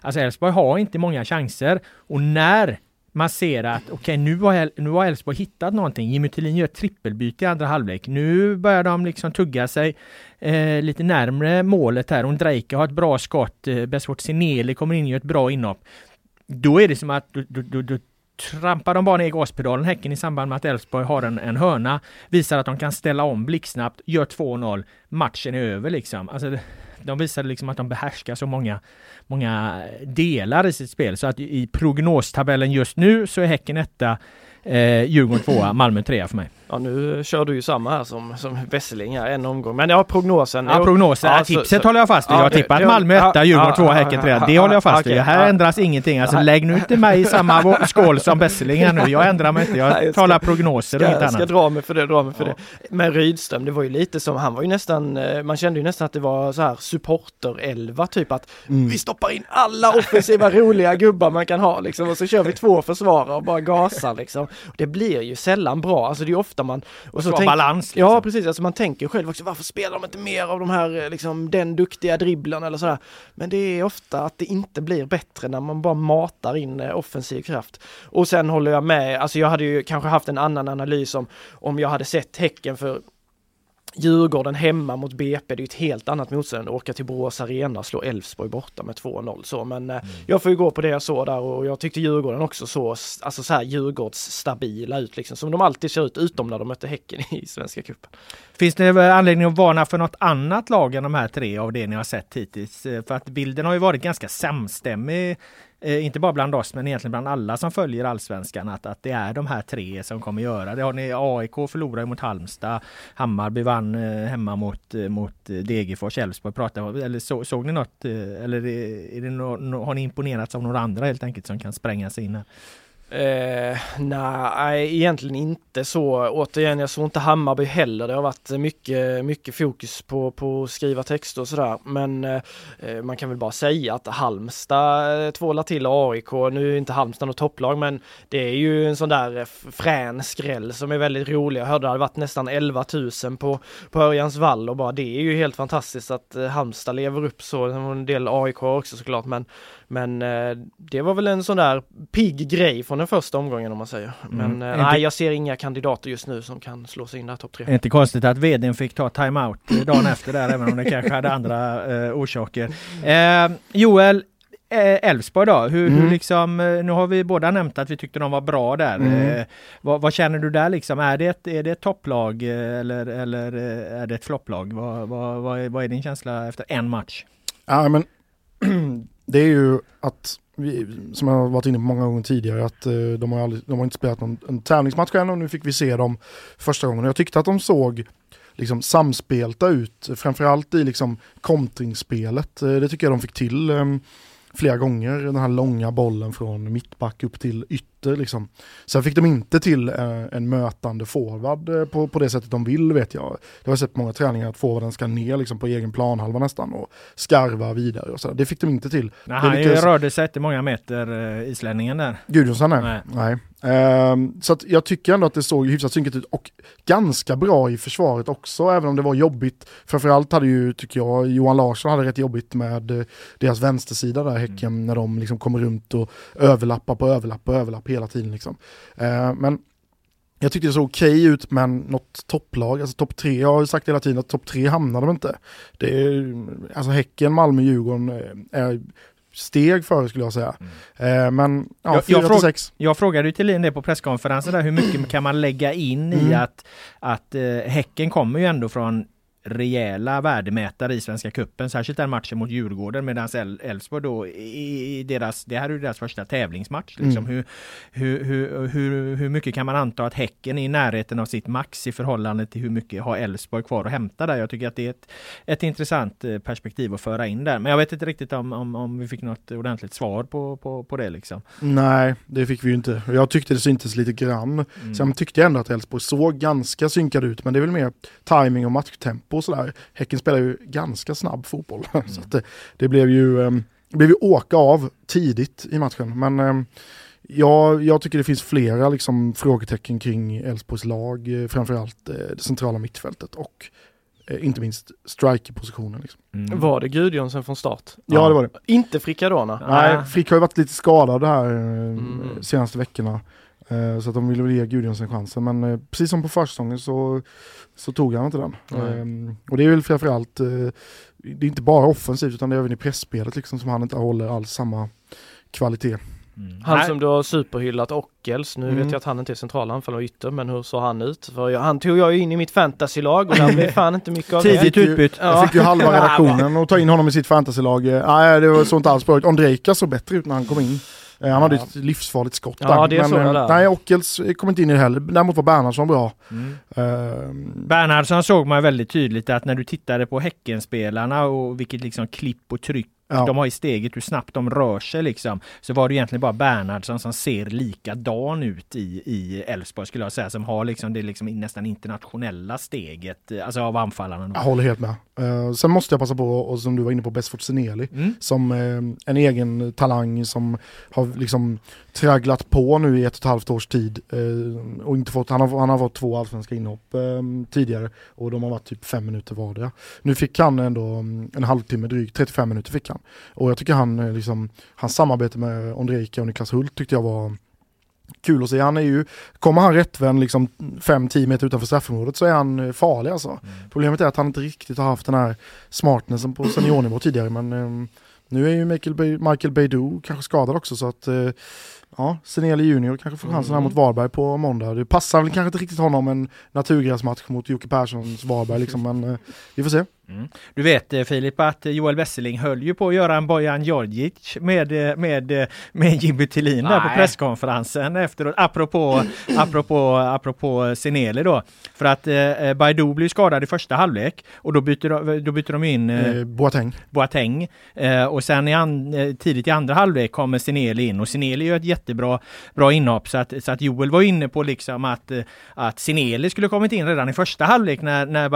Alltså Elfsborg har inte många chanser och när man ser att okej nu har nu har Elfsborg hittat någonting. Jimmy Tillin gör ett trippelbyte i andra halvlek. Nu börjar de liksom tugga sig eh, lite närmre målet här. Ondrejka har ett bra skott. Eh, Besvort Sineli kommer in och gör ett bra inhopp. Då är det som att då, du, du, du trampar de bara ner gaspedalen Häcken i samband med att Elfsborg har en, en hörna. Visar att de kan ställa om blixtsnabbt, gör 2-0. Matchen är över liksom. Alltså, det- de visade liksom att de behärskar så många, många delar i sitt spel. Så att i prognostabellen just nu så är Häcken etta, eh, Djurgården tvåa, Malmö trea för mig. Ja nu kör du ju samma här som, som Wesseling här, en omgång. Men ja, prognosen. Ja, prognosen, Ja, ja, så- tipset så- håller jag fast vid. Ja, jag har tippat det- Malmö ja, etta, Djurgården ja, tvåa, ja, Häcken ja, trea. ja, Det håller jag fast vid. Här ja. ändras ingenting. Alltså lägg nu inte mig i samma skål som Besseling här nu. Jag ändrar mig inte. Jag jag ska- talar prognoser och inget Ska, ska annat. dra mig för det, dra mig för Ja. det. Men Rydström, det var ju lite som, han var ju nästan, eh, man kände ju nästan att det var så här supporter-elva typ att Mm. vi stoppar in alla offensiva roliga gubbar man kan ha liksom och så kör vi två försvarare och bara gasar liksom. Det blir ju sällan bra, alltså det är ofta man... Och Så tänk- balans. Ja Liksom. precis, alltså man tänker själv också varför spelar de inte mer av de här eh, liksom den duktiga dribblarna eller sådär. Men det är ofta att det inte blir bättre när man bara matar in eh, offensiv kraft. Och sen håller jag med, alltså jag hade ju kanske haft en annan analys om om jag hade sett Häcken för Djurgården hemma mot BP, det är ett helt annat motstånd. Åka till Borås Arena och slå Elfsborg borta med 2-0 så, men eh, jag får ju gå på det jag såg där och jag tyckte Djurgården också så, alltså så här Djurgårdsstabila ut liksom, som de alltid ser ut, utom när de mötte Häcken i Svenska cupen. Finns det väl anledning att varna för något annat lag än de här tre av det ni har sett hittills? Eh, För att bilden har ju varit ganska samstämmig, eh, inte bara bland oss men egentligen bland alla som följer allsvenskan, att, att det är de här tre som kommer göra det. Har ni AIK förlorade mot Halmstad, Hammarby vann eh, hemma mot, eh, mot eh, Degerfors, Elfsborg pratade eller så, såg ni något, eh, eller är, det no, no, har ni imponerats av några andra helt enkelt som kan spränga sig in här? Eh, nej, egentligen inte så. Återigen, jag såg inte Hammarby heller. Det har varit mycket, mycket fokus på, på att skriva texter och sådär. Men eh, eh man kan väl bara säga att Halmstad eh, tvålar till AIK. Nu är inte Halmstad något topplag, men det är ju en sån där eh, frän skräll som är väldigt rolig. Jag hörde att det hade varit nästan 11 000 på, på Örjans vall och bara det är ju helt fantastiskt att Halmstad lever upp så. En del AIK också såklart, men men eh, det var väl en sån där pigg grej från den första omgången om man säger. Men mm. eh, nej, jag ser inga kandidater just nu som kan slå sig in där topp tre. Inte konstigt att vdn fick ta timeout dagen efter där, även om det kanske hade andra eh, orsaker. Eh, Joel, eh, Elfsborg då, hur, mm. hur liksom, eh, nu har vi båda nämnt att vi tyckte de var bra där. Mm. vad, vad, känner du där liksom? Är det ett, är det ett topplag eller, eller är det ett flopplag? Vad, vad, vad, är, vad är din känsla efter en match? Ja men det är ju att, vi, som jag har varit inne på många gånger tidigare, att eh, de, har aldrig, de har inte spelat någon en tävlingsmatch än och nu fick vi se dem första gången. Jag tyckte att de såg liksom samspelta ut, framförallt i liksom kontringsspelet. Eh, det tycker jag de fick till. Ehm, flera gånger, den här långa bollen från mittback upp till ytter. Liksom. Sen fick de inte till eh, en mötande forward eh, på, på det sättet de vill vet jag. Jag har sett många träningar att forwarden ska ner liksom, på egen planhalva nästan och skarva vidare. Och så. Det fick de inte till. Nej, han lyckades... rörde sig inte många meter, eh, islänningen där. Gudjonsson nej. nej. nej. Um, så jag tycker ändå att det såg hyfsat synkigt ut och ganska bra i försvaret också, även om det var jobbigt. Framförallt hade ju, tycker jag, Johan Larsson hade rätt jobbigt med uh, deras vänstersida där, Häcken, mm. när de liksom kommer runt och överlappar på överlapp på överlapp hela tiden. Liksom. Uh, men jag tyckte det såg okej ut men något topplag, alltså topp tre, jag har ju sagt hela tiden att topp tre hamnar de inte. Det är, alltså Häcken, Malmö, Djurgården eh, är steg före skulle jag säga. Mm. Eh, men ja, jag, 4 jag, fråg, jag frågade ju Thelin det på presskonferensen där, hur mycket kan man lägga in mm. i att, att eh, Häcken kommer ju ändå från rejäla värdemätare i Svenska Kuppen, särskilt den matchen mot Djurgården medan Elfsborg då i deras, det här är ju deras första tävlingsmatch. Liksom. Mm. Hur, hur, hur, hur, mycket kan man anta att Häcken är i närheten av sitt max i förhållande till hur mycket har Elfsborg kvar att hämta där? Jag tycker att det är ett, ett intressant eh, perspektiv att föra in där. Men jag vet inte riktigt om, om, om vi fick något ordentligt svar på, på, på det liksom. Nej, det fick vi ju inte. Jag tyckte det syntes lite grann. Mm. Sen tyckte jag ändå att Elfsborg såg ganska synkad ut, men det är väl mer timing och matchtempo tempo och sådär. Häcken spelar ju ganska snabb fotboll. Mm. så det, det, blev ju, um, det blev ju åka av tidigt i matchen. Men um, ja, jag tycker det finns flera liksom, frågetecken kring Elfsborgs lag, eh, framförallt eh, det centrala mittfältet och eh, inte minst strikerpositionen. Liksom. Mm. Var det Gudjonsen från start? Ja, det var det. Inte Frickadona? Nej, Frick har ju varit lite skadad här mm. senaste veckorna. Eh, så att de ville väl ge Gudjonsen chansen. Men eh, precis som på försäsongen så, så tog han inte den. Mm. Och det är väl framförallt, eh, det är inte bara offensivt utan det är även i pressspelet liksom som han inte håller alls samma kvalitet. Mm. Han som du har superhyllat Ockels, nu mm. vet jag att han inte är central anfallare och ytter men hur såg han ut? För jag, han tog jag in i mitt fantasylag och där blev fan inte mycket av det. Tidigt utbytt. Jag fick ju halva redaktionen och ta in honom i sitt fantasylag. Nej det såg inte alls bra ut. Ondrejka såg bättre ut när han kom in. Eh, han hade ett livsfarligt skott ja, där. men, eh, nej, Ockels kom inte in i det heller. Däremot var Bernhardsson bra. Mm. Uh, Bernhardsson såg man väldigt tydligt att när du tittade på Häckenspelarna och vilket liksom klipp och tryck Ja. De har i steget hur snabbt de rör sig liksom. Så var det egentligen bara Bernhardsson som ser likadan ut i Elfsborg skulle jag säga. Som har liksom det liksom nästan internationella steget, alltså av anfallarna. Jag håller helt med. Uh, sen måste jag passa på, och som du var inne på, Besfort Seneli. Mm. Som uh, en egen talang som har liksom tragglat på nu i ett och ett halvt års tid. Uh, och inte fått, han, har, han har fått två allsvenska inhopp tidigare och de har varit typ fem minuter vardera. Nu fick han ändå um, en halvtimme drygt, 35 minuter fick han. Och jag tycker han, eh, liksom, hans samarbete med Ondrejka och Niklas Hult tyckte jag var kul att se. Han är ju, kommer han rättvänd liksom 5-10 meter utanför straffområdet så är han eh, farlig alltså. Mm. Problemet är att han inte riktigt har haft den här smartnessen på seniornivå tidigare men um, nu är ju Michael, Bay, Michael Beidou kanske skadad också så att uh, Ja, Seneli Junior kanske får chansen mm. här mot Varberg på måndag. Det passar väl kanske inte riktigt honom en naturgräsmatch mot Jocke Perssons Varberg liksom, men uh, vi får se. Mm. Du vet eh, Filip att Joel Wesseling höll ju på att göra en Bojan Djordjic med, eh, med, med Jimmy Tillin där på presskonferensen efteråt. Apropå, apropå, apropå Seneli då. För att eh, Baidu blir skadad i första halvlek och då byter, då byter de in eh, Boateng. Boateng. Eh, och sen i an, tidigt i andra halvlek kommer Seneli in och Seneli gör ett jättebra bra inhopp. Så att, så att Joel var inne på liksom att, att Sineli skulle kommit in redan i första halvlek när, när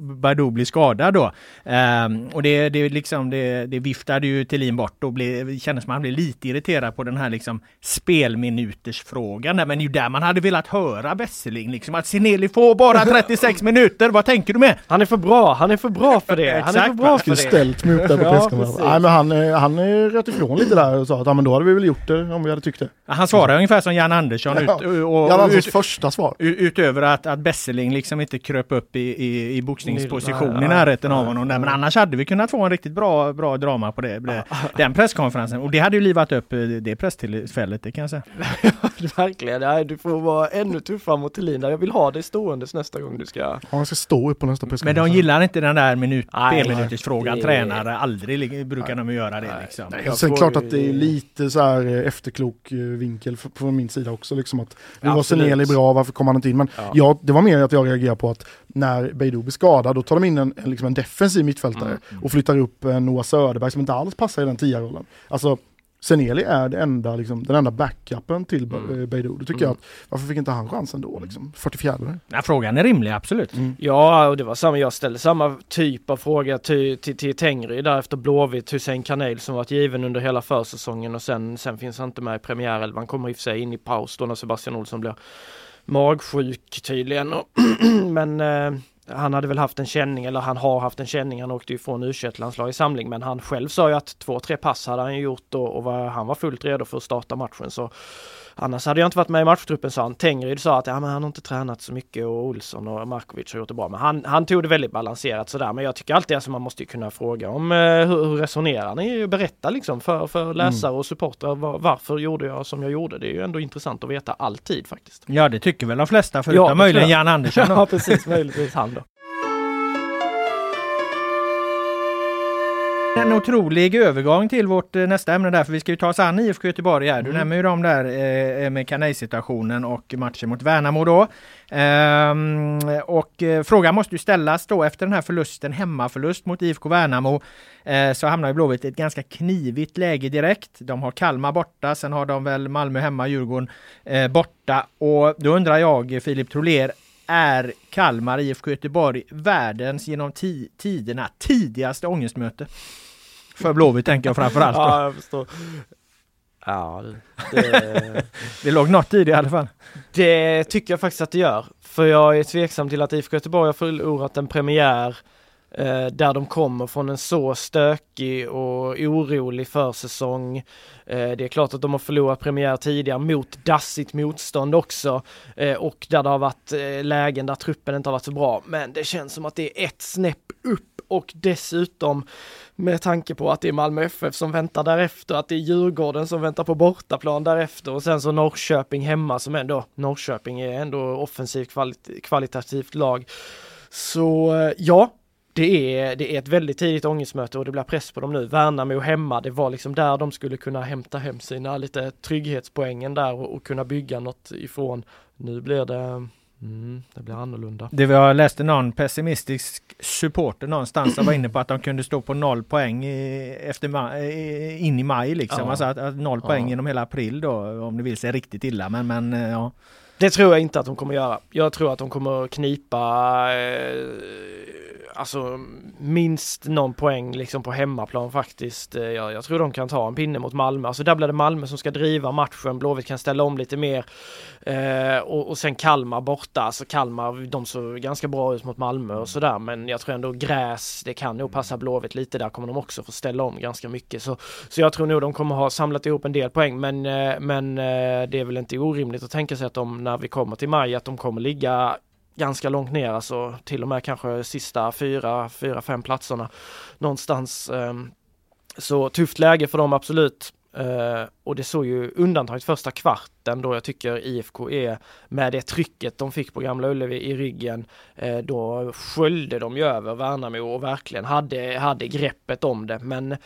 Badou blir skadad då. Um, och det, det, liksom, det, det viftade ju Thelin bort och blev, kändes som att han blev lite irriterad på den här liksom spelminutersfrågan. Men det är ju där man hade velat höra Besseling, liksom att Sineli får bara 36 minuter. Vad tänker du med? Han är för bra, han är för bra för det. Han är för bra för det. ställt mig upp där på presskonferensen. Nej men han, eh, han röt ifrån lite där och sa att ja, men då hade vi väl gjort det om vi hade tyckt det. Han svarar ungefär som Jan Andersson. Ja, ut, och, Jan Anderssons första svar. Utöver att, att Besseling liksom inte kröp upp i, i, i boxningsposition i närheten av honom. Där. Men annars hade vi kunnat få en riktigt bra, bra drama på det, den presskonferensen. Och det hade ju livat upp eh, det presstillfället, det kan jag säga. Verkligen, Nej, du får vara ännu tuffare mot Thelin Jag vill ha dig ståendes nästa gång du ska... Ja, han ska stå upp på nästa presskonferens. Men de gillar inte den där minut, spelminutersfrågan. Det... Tränare, aldrig brukar de göra det. Liksom. Nej, Sen klart att det är lite så här eh, efterklok eh, vinkel från min sida också. Liksom att nu var Seneli bra, varför kom han inte in? Men ja. ja. det var mer att jag reagerar på att när Beidou blir skadad, då tar de in en, liksom en defensiv mittfältare mm. och flyttar upp eh, Noah Söderberg som inte alls passar i den tia rollen. Alltså Seneli är det enda, liksom, den enda backupen till mm. Eh, Beidou. Då tycker mm. jag att varför fick inte han chansen då? Liksom? 44 Nej, Frågan är rimlig, absolut. Mm. Ja, och det var samma, jag ställde samma typ av fråga till, till, till Tengry där efter Blåvitt, Hussein Kanel som varit given under hela försäsongen och sen, sen finns han inte med i premiärelvan, kommer i och för sig in i paus då när Sebastian Olsson blir magsjuk tydligen. Men eh, han hade väl haft en känning eller han har haft en känning. Han åkte ju från u landslag i samling men han själv sa ju att två, tre pass hade han gjort och, och var, han var fullt redo för att starta matchen. Så Annars hade jag inte varit med i matchtruppen sa han. Tengryd sa att ja, men han har inte tränat så mycket och Olsson och Markovic har gjort det bra. Men han, han tog det väldigt balanserat sådär. Men jag tycker alltid att alltså, man måste kunna fråga om eh, hur, hur resonerar ni? Berätta liksom för, för läsare mm. och supportrar var, varför gjorde jag som jag gjorde? Det är ju ändå intressant att veta alltid faktiskt. Ja det tycker väl de flesta förutom ja, möjligen Jan Andersson. ja precis, möjligtvis han då. En otrolig övergång till vårt eh, nästa ämne där, för vi ska ju ta oss an IFK Göteborg här. Du mm. nämner ju dem där eh, med Kanay-situationen och matchen mot Värnamo då. Ehm, och eh, frågan måste ju ställas då efter den här förlusten, hemmaförlust mot IFK Värnamo, eh, så hamnar ju Blåvitt i ett ganska knivigt läge direkt. De har Kalmar borta, sen har de väl Malmö hemma, Djurgården eh, borta. Och då undrar jag, Filip Troler, är Kalmar IFK Göteborg världens genom tiderna tidigaste ångestmöte? För Blåvitt tänker jag framförallt. ja, jag förstår. Ja, det... det låg något i det i alla fall. Det tycker jag faktiskt att det gör. För jag är tveksam till att IFK Göteborg har förlorat en premiär eh, där de kommer från en så stökig och orolig försäsong. Eh, det är klart att de har förlorat premiär tidigare mot dassigt motstånd också eh, och där det har varit eh, lägen där truppen inte har varit så bra. Men det känns som att det är ett snäpp upp och dessutom med tanke på att det är Malmö FF som väntar därefter, att det är Djurgården som väntar på bortaplan därefter och sen så Norrköping hemma som ändå, Norrköping är ändå offensivt kvalit kvalitativt lag. Så eh, ja, det är, det är ett väldigt tidigt ångestmöte och det blir press på dem nu. Värnamo hemma, det var liksom där de skulle kunna hämta hem sina lite trygghetspoängen där och, och kunna bygga något ifrån. Nu blir det Mm, det blir annorlunda. Det jag läste någon pessimistisk supporter någonstans som var inne på att de kunde stå på noll poäng i, efter maj, in i maj liksom. Ja. Alltså att, att noll ja. poäng genom hela april då om det vill sig riktigt illa. Men, men eh, ja. Det tror jag inte att de kommer göra. Jag tror att de kommer knipa eh, alltså minst någon poäng liksom på hemmaplan faktiskt. Eh, jag, jag, tror de kan ta en pinne mot Malmö. Alltså där blir det Malmö som ska driva matchen. Blåvitt kan ställa om lite mer. Eh, och, och sen Kalmar borta. Alltså Kalmar, de såg ganska bra ut mot Malmö och sådär. Men jag tror ändå gräs, det kan nog passa Blåvitt lite. Där kommer de också få ställa om ganska mycket. Så, så jag tror nog de kommer ha samlat ihop en del poäng. Men, eh, men eh, det är väl inte orimligt att tänka sig att de när vi kommer till maj att de kommer ligga ganska långt ner, alltså till och med kanske sista fyra, fyra, fem platserna någonstans. Ehm, så tufft läge för dem absolut. Uh, och det såg ju undantaget första kvarten då jag tycker IFK är med det trycket de fick på Gamla Ullevi i ryggen. Uh, då sköljde de ju över Värnamo och verkligen hade, hade greppet om det. Men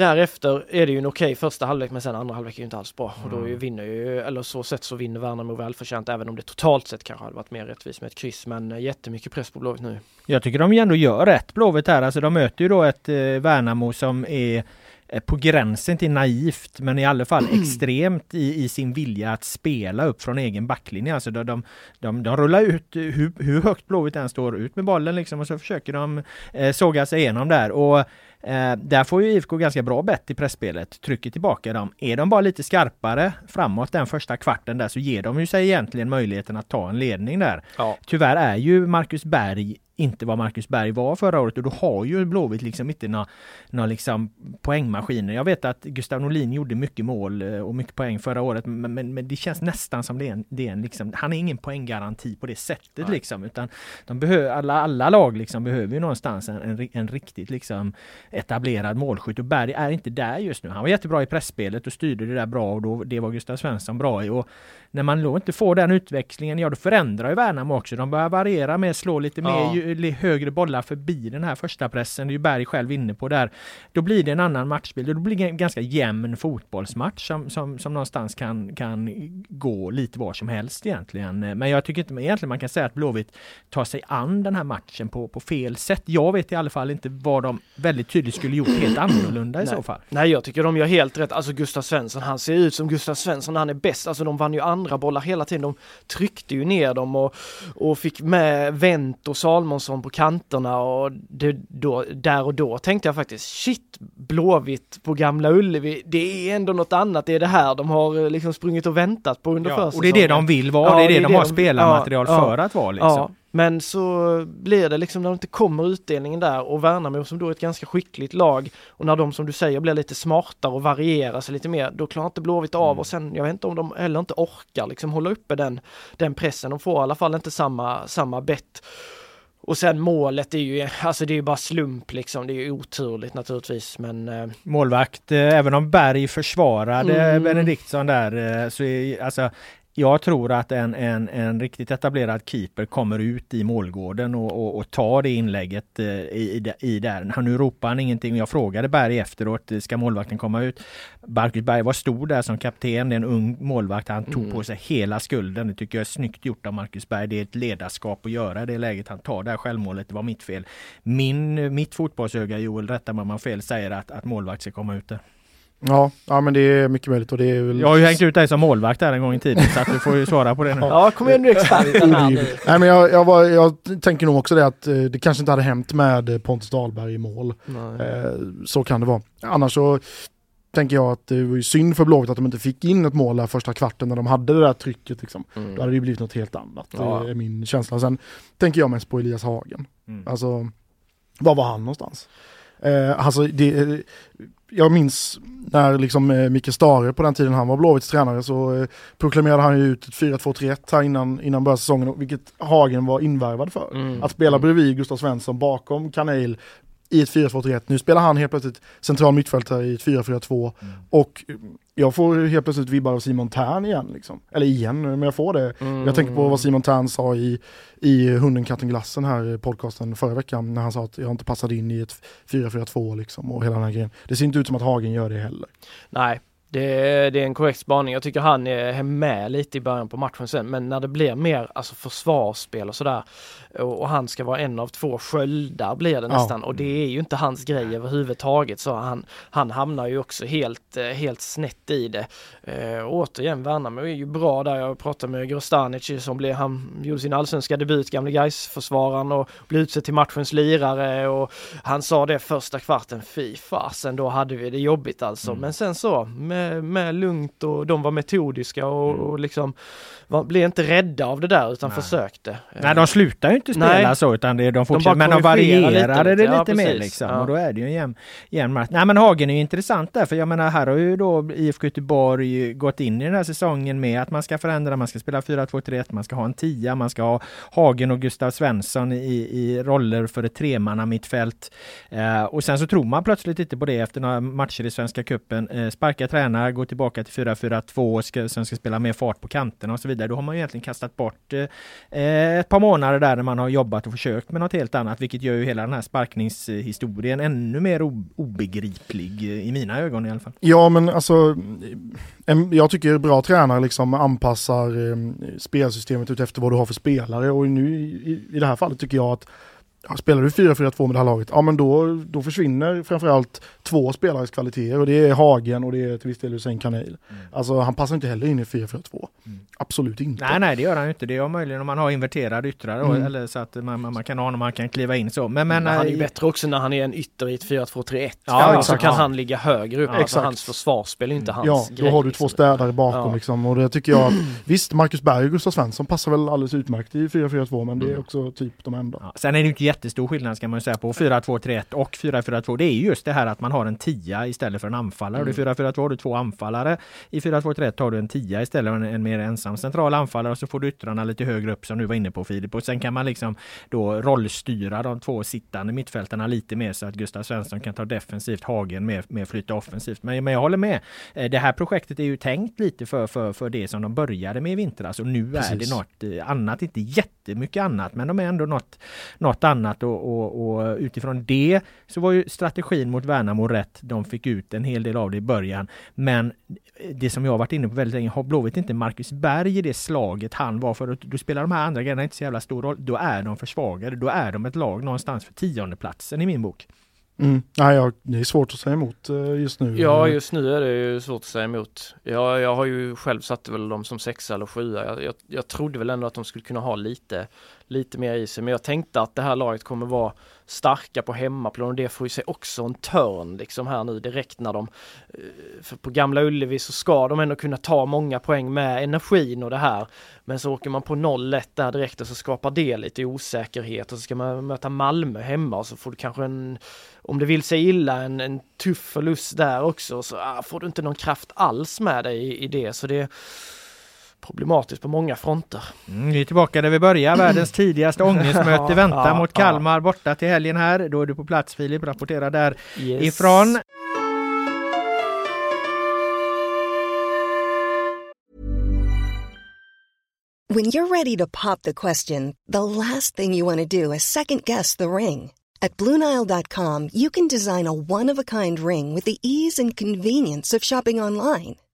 Därefter är det ju en okej okay första halvlek men sen andra halvlek är ju inte alls bra och då mm. vinner ju, eller så sett så vinner Värnamo välförtjänt även om det totalt sett kanske hade varit mer rättvist med ett kryss men eh, jättemycket press på Blåvitt nu. Jag tycker de ändå gör rätt Blåvitt här, alltså de möter ju då ett eh, Värnamo som är eh, på gränsen till naivt men i alla fall extremt i, i sin vilja att spela upp från egen backlinje. Alltså de, de, de, de rullar ut hur, hur högt Blåvitt än står ut med bollen liksom och så försöker de eh, såga sig igenom där. Och Eh, där får ju IFK ganska bra bett i pressspelet, trycker tillbaka dem. Är de bara lite skarpare framåt den första kvarten där så ger de ju sig egentligen möjligheten att ta en ledning där. Ja. Tyvärr är ju Marcus Berg inte vad Marcus Berg var förra året och då har ju Blåvitt liksom inte några, några liksom poängmaskiner. Jag vet att Gustav Norlin gjorde mycket mål eh, och mycket poäng förra året men, men, men det känns nästan som det är en, det är en liksom, han är ingen poänggaranti på det sättet Nej. liksom utan de behöver, alla, alla lag liksom behöver ju någonstans en, en, en riktigt liksom etablerad målskytt och Berg är inte där just nu. Han var jättebra i pressspelet och styrde det där bra och då, det var Gustav Svensson bra i och när man då inte får den utväxlingen, ja då förändrar ju Värnamo också. De börjar variera med, slå lite ja. mer högre bollar förbi den här första pressen. Det är ju Berg själv inne på där. Då blir det en annan matchbild och då blir det en ganska jämn fotbollsmatch som, som, som någonstans kan, kan gå lite var som helst egentligen. Men jag tycker inte egentligen man kan säga att Blåvitt tar sig an den här matchen på, på fel sätt. Jag vet i alla fall inte vad de väldigt tydligt skulle gjort helt annorlunda i Nej. så fall. Nej, jag tycker de gör helt rätt. Alltså Gustav Svensson, han ser ut som Gustav Svensson när han är bäst. Alltså de vann ju andra bollar hela tiden. De tryckte ju ner dem och, och fick med Wendt och Salmonsson på kanterna och det, då, där och då tänkte jag faktiskt shit, Blåvitt på Gamla Ullevi, det är ändå något annat. Det är det här de har liksom sprungit och väntat på under ja, försäsongen. Och det är det de vill vara, ja, det är det, det de har spelarmaterial ja, för att vara liksom. Men så blir det liksom när det inte kommer utdelningen där och Värnamo som då är ett ganska skickligt lag och när de som du säger blir lite smartare och varierar sig lite mer, då klarar inte Blåvitt av mm. och sen, jag vet inte om de heller inte orkar liksom hålla uppe den, den pressen. De får i alla fall inte samma, samma bett. Och sen målet är ju, alltså det är ju bara slump liksom. Det är ju oturligt naturligtvis men... Eh... Målvakt, eh, även om Berg försvarade mm. Benediktsson där eh, så är alltså jag tror att en, en, en riktigt etablerad keeper kommer ut i målgården och, och, och tar det inlägget eh, i, i, i där. Han, nu ropar han ingenting. Jag frågade Berg efteråt, ska målvakten komma ut? Marcus Berg var stor där som kapten. Det är en ung målvakt. Han tog mm. på sig hela skulden. Det tycker jag är snyggt gjort av Marcus Berg. Det är ett ledarskap att göra det läget. Han tar det här självmålet. Det var mitt fel. Min, mitt fotbollsöga, Joel, rätta mig om man fel, säger att, att målvakt ska komma ut där. Ja, ja men det är mycket möjligt och det är väl... Jag har ju hängt ut dig som målvakt där en gång i tiden så att du får ju svara på det nu. Ja, kom igen nu experten här nu. Nej men jag, jag, var, jag tänker nog också det att eh, det kanske inte hade hänt med Pontus Dahlberg i mål. Eh, så kan det vara. Annars så tänker jag att det var ju synd för Blåvitt att de inte fick in ett mål där första kvarten när de hade det där trycket. Liksom. Mm. Då hade det blivit något helt annat, ja. det är min känsla. Sen tänker jag mest på Elias Hagen. Mm. Alltså, var var han någonstans? Eh, alltså det, jag minns när liksom eh, Micke Stare på den tiden han var Blåvitts tränare så eh, proklamerade han ju ut ett 4-2-3-1 här innan, innan början säsongen, vilket Hagen var invärvad för. Mm. Att spela bredvid Gustav Svensson bakom Kanel i ett 4-2-3-1. Nu spelar han helt plötsligt central mittfältare i ett 4-4-2 mm. och jag får helt plötsligt vibbar av Simon Tern igen. Liksom. Eller igen, men jag får det. Mm. Jag tänker på vad Simon Tern sa i, i Hunden, katten, glassen här podcasten förra veckan när han sa att jag inte passade in i ett 4-4-2 liksom och hela den här grejen. Det ser inte ut som att Hagen gör det heller. Nej, det, det, är en korrekt spaning. Jag tycker han är med lite i början på matchen sen, men när det blir mer alltså försvarsspel och sådär och, och han ska vara en av två sköldar blir det ja. nästan och det är ju inte hans grej överhuvudtaget så han, han hamnar ju också helt, eh, helt snett i det. Eh, återigen, Värnamo är ju bra där. Jag pratade med Grostanic som blev, han gjorde sin allsvenska debut, gamle gais försvararen och blev utsedd till matchens lirare och han sa det första kvarten, fy fasen då hade vi det jobbigt alltså. Mm. Men sen så med, med lugnt och de var metodiska och, mm. och liksom var, blev inte rädda av det där utan Nej. försökte. Nej, de slutar ju inte spela Nej. så utan det, de fortsätter. De men de varierade det lite ja, mer liksom. Ja. Och då är det ju en jämn, jämn match. Nej men Hagen är ju intressant där för jag menar här har ju då IFK Göteborg gått in i den här säsongen med att man ska förändra, man ska spela 4-2-3-1, man ska ha en tia, man ska ha Hagen och Gustav Svensson i, i roller för ett tremanna mittfält. Eh, och sen så tror man plötsligt inte på det efter några matcher i Svenska Cupen. Eh, sparka gärna gå tillbaka till 4-4-2, ska, sen ska spela mer fart på kanterna och så vidare. Då har man ju egentligen kastat bort eh, eh, ett par månader där när man har jobbat och försökt med något helt annat, vilket gör ju hela den här sparkningshistorien ännu mer obegriplig eh, i mina ögon i alla fall. Ja, men alltså en, jag tycker bra tränare liksom anpassar eh, spelsystemet utefter vad du har för spelare och nu i, i det här fallet tycker jag att Ja, spelar du 4-4-2 med det här laget, ja men då, då försvinner framförallt två spelares kvaliteter och det är Hagen och det är till viss del Hussein Kanel. Mm. Alltså han passar inte heller in i 4-4-2. Mm. Absolut inte. Nej, nej det gör han inte. Det är möjligen om man har inverterad yttrar mm. eller så att man, man, kan ha honom, man kan kliva in så. Men, men, men han är ju eh, bättre också när han är en ytter i ett 4-2-3-1. Ja, ja, så kan han ligga högre upp. Ja, alltså hans försvarsspel är inte hans Ja, då har du två liksom. städare bakom ja. liksom och det tycker jag Visst, Marcus Berg och Gustav Svensson passar väl alldeles utmärkt i 4-4-2 men det är mm. också typ de enda. Ja, sen är det inte jättestor skillnad ska man säga på 4-2-3-1 och 4-4-2. Det är just det här att man har en tia istället för en anfallare. Mm. Och i 4-4-2 har du två anfallare. I 4-2-3-1 har du en tia istället för en, en mer ensam central anfallare och så får du yttrarna lite högre upp som du var inne på Filip. Och sen kan man liksom då rollstyra de två sittande mittfältarna lite mer så att Gustav Svensson kan ta defensivt, Hagen mer, mer flytta offensivt. Men, men jag håller med. Eh, det här projektet är ju tänkt lite för, för, för det som de började med i vintras och nu Precis. är det något eh, annat, inte jättemycket annat, men de är ändå något, något annat och, och, och utifrån det så var ju strategin mot Värnamo rätt. De fick ut en hel del av det i början. Men det som jag varit inne på väldigt länge, har Blåvitt inte Marcus Berg i det slaget han var för? Då spelar de här andra grejerna inte så jävla stor roll. Då är de försvagade. Då är de ett lag någonstans för tiondeplatsen i min bok. Mm. Nej, det är svårt att säga emot eh, just nu. Ja, just nu är det ju svårt att säga emot. Jag, jag har ju själv satt väl dem som sexa eller sjua. Jag, jag, jag trodde väl ändå att de skulle kunna ha lite, lite mer i sig, men jag tänkte att det här laget kommer vara starka på hemmaplan och det får ju sig också en törn liksom här nu direkt när de eh, för på Gamla Ullevi så ska de ändå kunna ta många poäng med energin och det här. Men så åker man på 0-1 där direkt och så skapar det lite osäkerhet och så ska man möta Malmö hemma och så får du kanske en om det vill sig illa en, en tuff förlust där också. Så ah, får du inte någon kraft alls med dig i, i det. Så det problematiskt på många fronter. Mm, vi är tillbaka där vi börjar. Världens tidigaste ångestmöte väntar ja, mot Kalmar ja. borta till helgen här. Då är du på plats Filip, rapporterar därifrån. Yes. When you're ready to pop the question, the last thing you want to do is second guess the ring. At BlueNile.com you can design a one-of-a-kind ring with the ease and convenience of shopping online.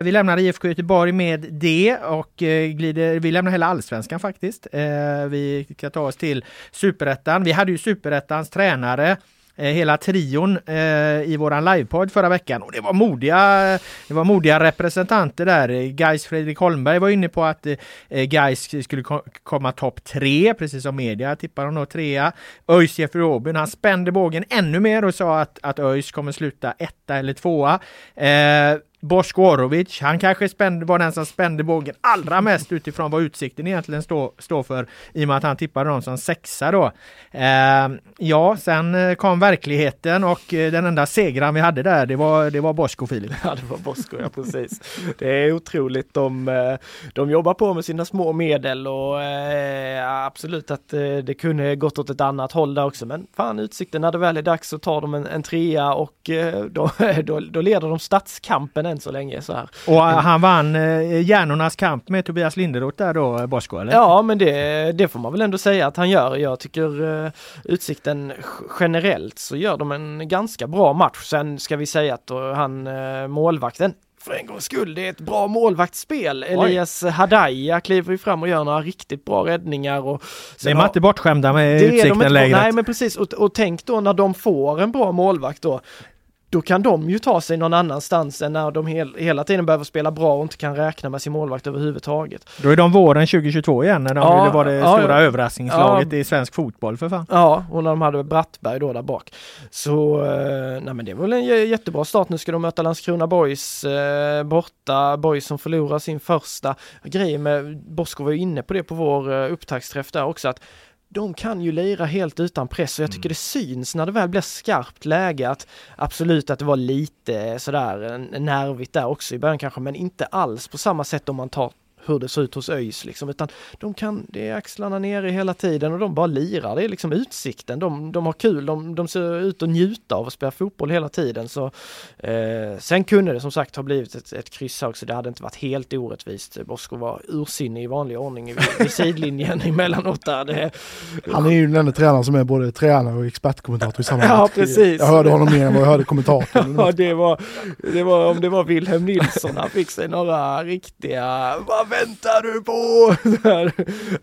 Vi lämnar IFK Göteborg med det och eh, glider, vi lämnar hela allsvenskan faktiskt. Eh, vi ska ta oss till superettan. Vi hade ju superettans tränare eh, hela trion eh, i våran livepodd förra veckan och det var modiga, det var modiga representanter där. Gais Fredrik Holmberg var inne på att eh, Gais skulle komma topp tre, precis som media tippar honom då trea. ÖIS Jeffrey Robin, han spände bågen ännu mer och sa att, att ÖIS kommer sluta etta eller tvåa. Eh, Bosko Orovic, han kanske spände, var den som spände bågen allra mest utifrån vad Utsikten egentligen står stå för i och med att han tippade dem som sexa då. Eh, ja, sen eh, kom verkligheten och eh, den enda segran vi hade där, det var, det var Bosko Filip. Ja, det var Bosko, ja precis. Det är otroligt. De, eh, de jobbar på med sina små medel och eh, absolut att det kunde gått åt ett annat håll där också. Men fan, Utsikten när det väl är dags så tar de en, en trea och då, då, då leder de stadskampen än så länge. Så här. Och eh, han vann eh, hjärnornas kamp med Tobias Linderoth där då, Bosko? Eller? Ja, men det, det får man väl ändå säga att han gör. Jag tycker uh, Utsikten generellt så gör de en ganska bra match. Sen ska vi säga att uh, han målvakten för en gångs skull, det är ett bra målvaktsspel. Elias Hadaya kliver ju fram och gör några riktigt bra räddningar. Och det är man inte bortskämda med utsikten längre. Nej men precis, och, och tänk då när de får en bra målvakt då då kan de ju ta sig någon annanstans än när de hel, hela tiden behöver spela bra och inte kan räkna med sin målvakt överhuvudtaget. Då är de våren 2022 igen när de ja, ville vara det ja, stora ja, överraskningslaget i svensk fotboll för fan. Ja, och när de hade Brattberg då där bak. Så, eh, nej men det var väl en jättebra start. Nu ska de möta Landskrona Boys eh, borta. Boys som förlorar sin första grej med, Bosko var ju inne på det på vår eh, upptaktsträff där också, att de kan ju lira helt utan press och jag tycker mm. det syns när det väl blir skarpt läge att absolut att det var lite sådär nervigt där också i början kanske men inte alls på samma sätt om man tar hur det ser ut hos ÖIS liksom, utan de kan, det är axlarna nere hela tiden och de bara lirar. Det är liksom utsikten. De, de har kul, de, de ser ut att njuta av att spela fotboll hela tiden. Så, eh, sen kunde det som sagt ha blivit ett, ett kryss också. Det hade inte varit helt orättvist. Bosko var ursinnig i vanlig ordning vid, vid sidlinjen emellanåt där. Det, Han är ju den enda tränaren som är både tränare och expertkommentator i samma Ja, precis. Jag hörde honom mer än vad jag hörde kommentatorn. ja, det var, det var, om det var Wilhelm Nilsson, han fick sig några riktiga, väntar du på?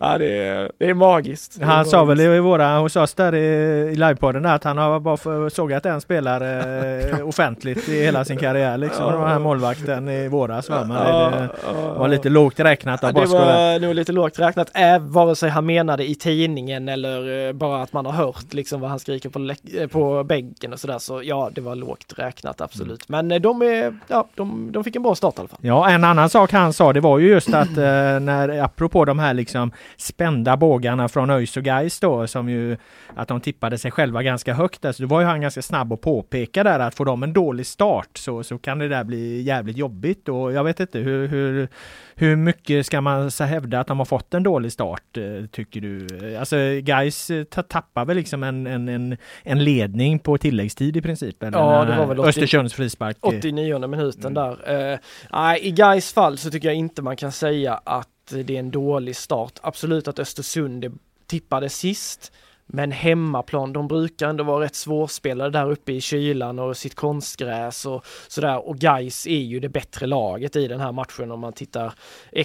ja, det är, det är magiskt. Det är han magiskt. sa väl i våra, hos oss där i, i livepodden att han har bara sågat en spelare eh, offentligt i hela sin karriär liksom. Ja. Den här målvakten i våras va? Men ja, det, det var lite lågt räknat av ja, Det var nog lite lågt räknat, äh, vare sig han menade i tidningen eller eh, bara att man har hört liksom vad han skriker på, eh, på bänken och sådär. Så ja, det var lågt räknat absolut. Mm. Men de, är, ja, de, de fick en bra start i alla fall. Ja, en annan sak han sa det var ju just att eh, när, apropå de här liksom spända bågarna från ÖIS och Gais då, som ju att de tippade sig själva ganska högt där, så då var ju han ganska snabb att påpeka där att får de en dålig start så, så kan det där bli jävligt jobbigt och jag vet inte hur, hur, hur mycket ska man så hävda att de har fått en dålig start, eh, tycker du? Alltså Gais eh, tappar väl liksom en, en, en, en ledning på tilläggstid i princip? Eller? Ja, det var väl 80, Östersunds frispark. 89 minuten mm. där. Uh, I Gais fall så tycker jag inte man kan säga att det är en dålig start. Absolut att Östersund tippade sist. Men hemmaplan, de brukar ändå vara rätt svårspelade där uppe i kylan och sitt konstgräs och sådär. Och Geis är ju det bättre laget i den här matchen. Om man tittar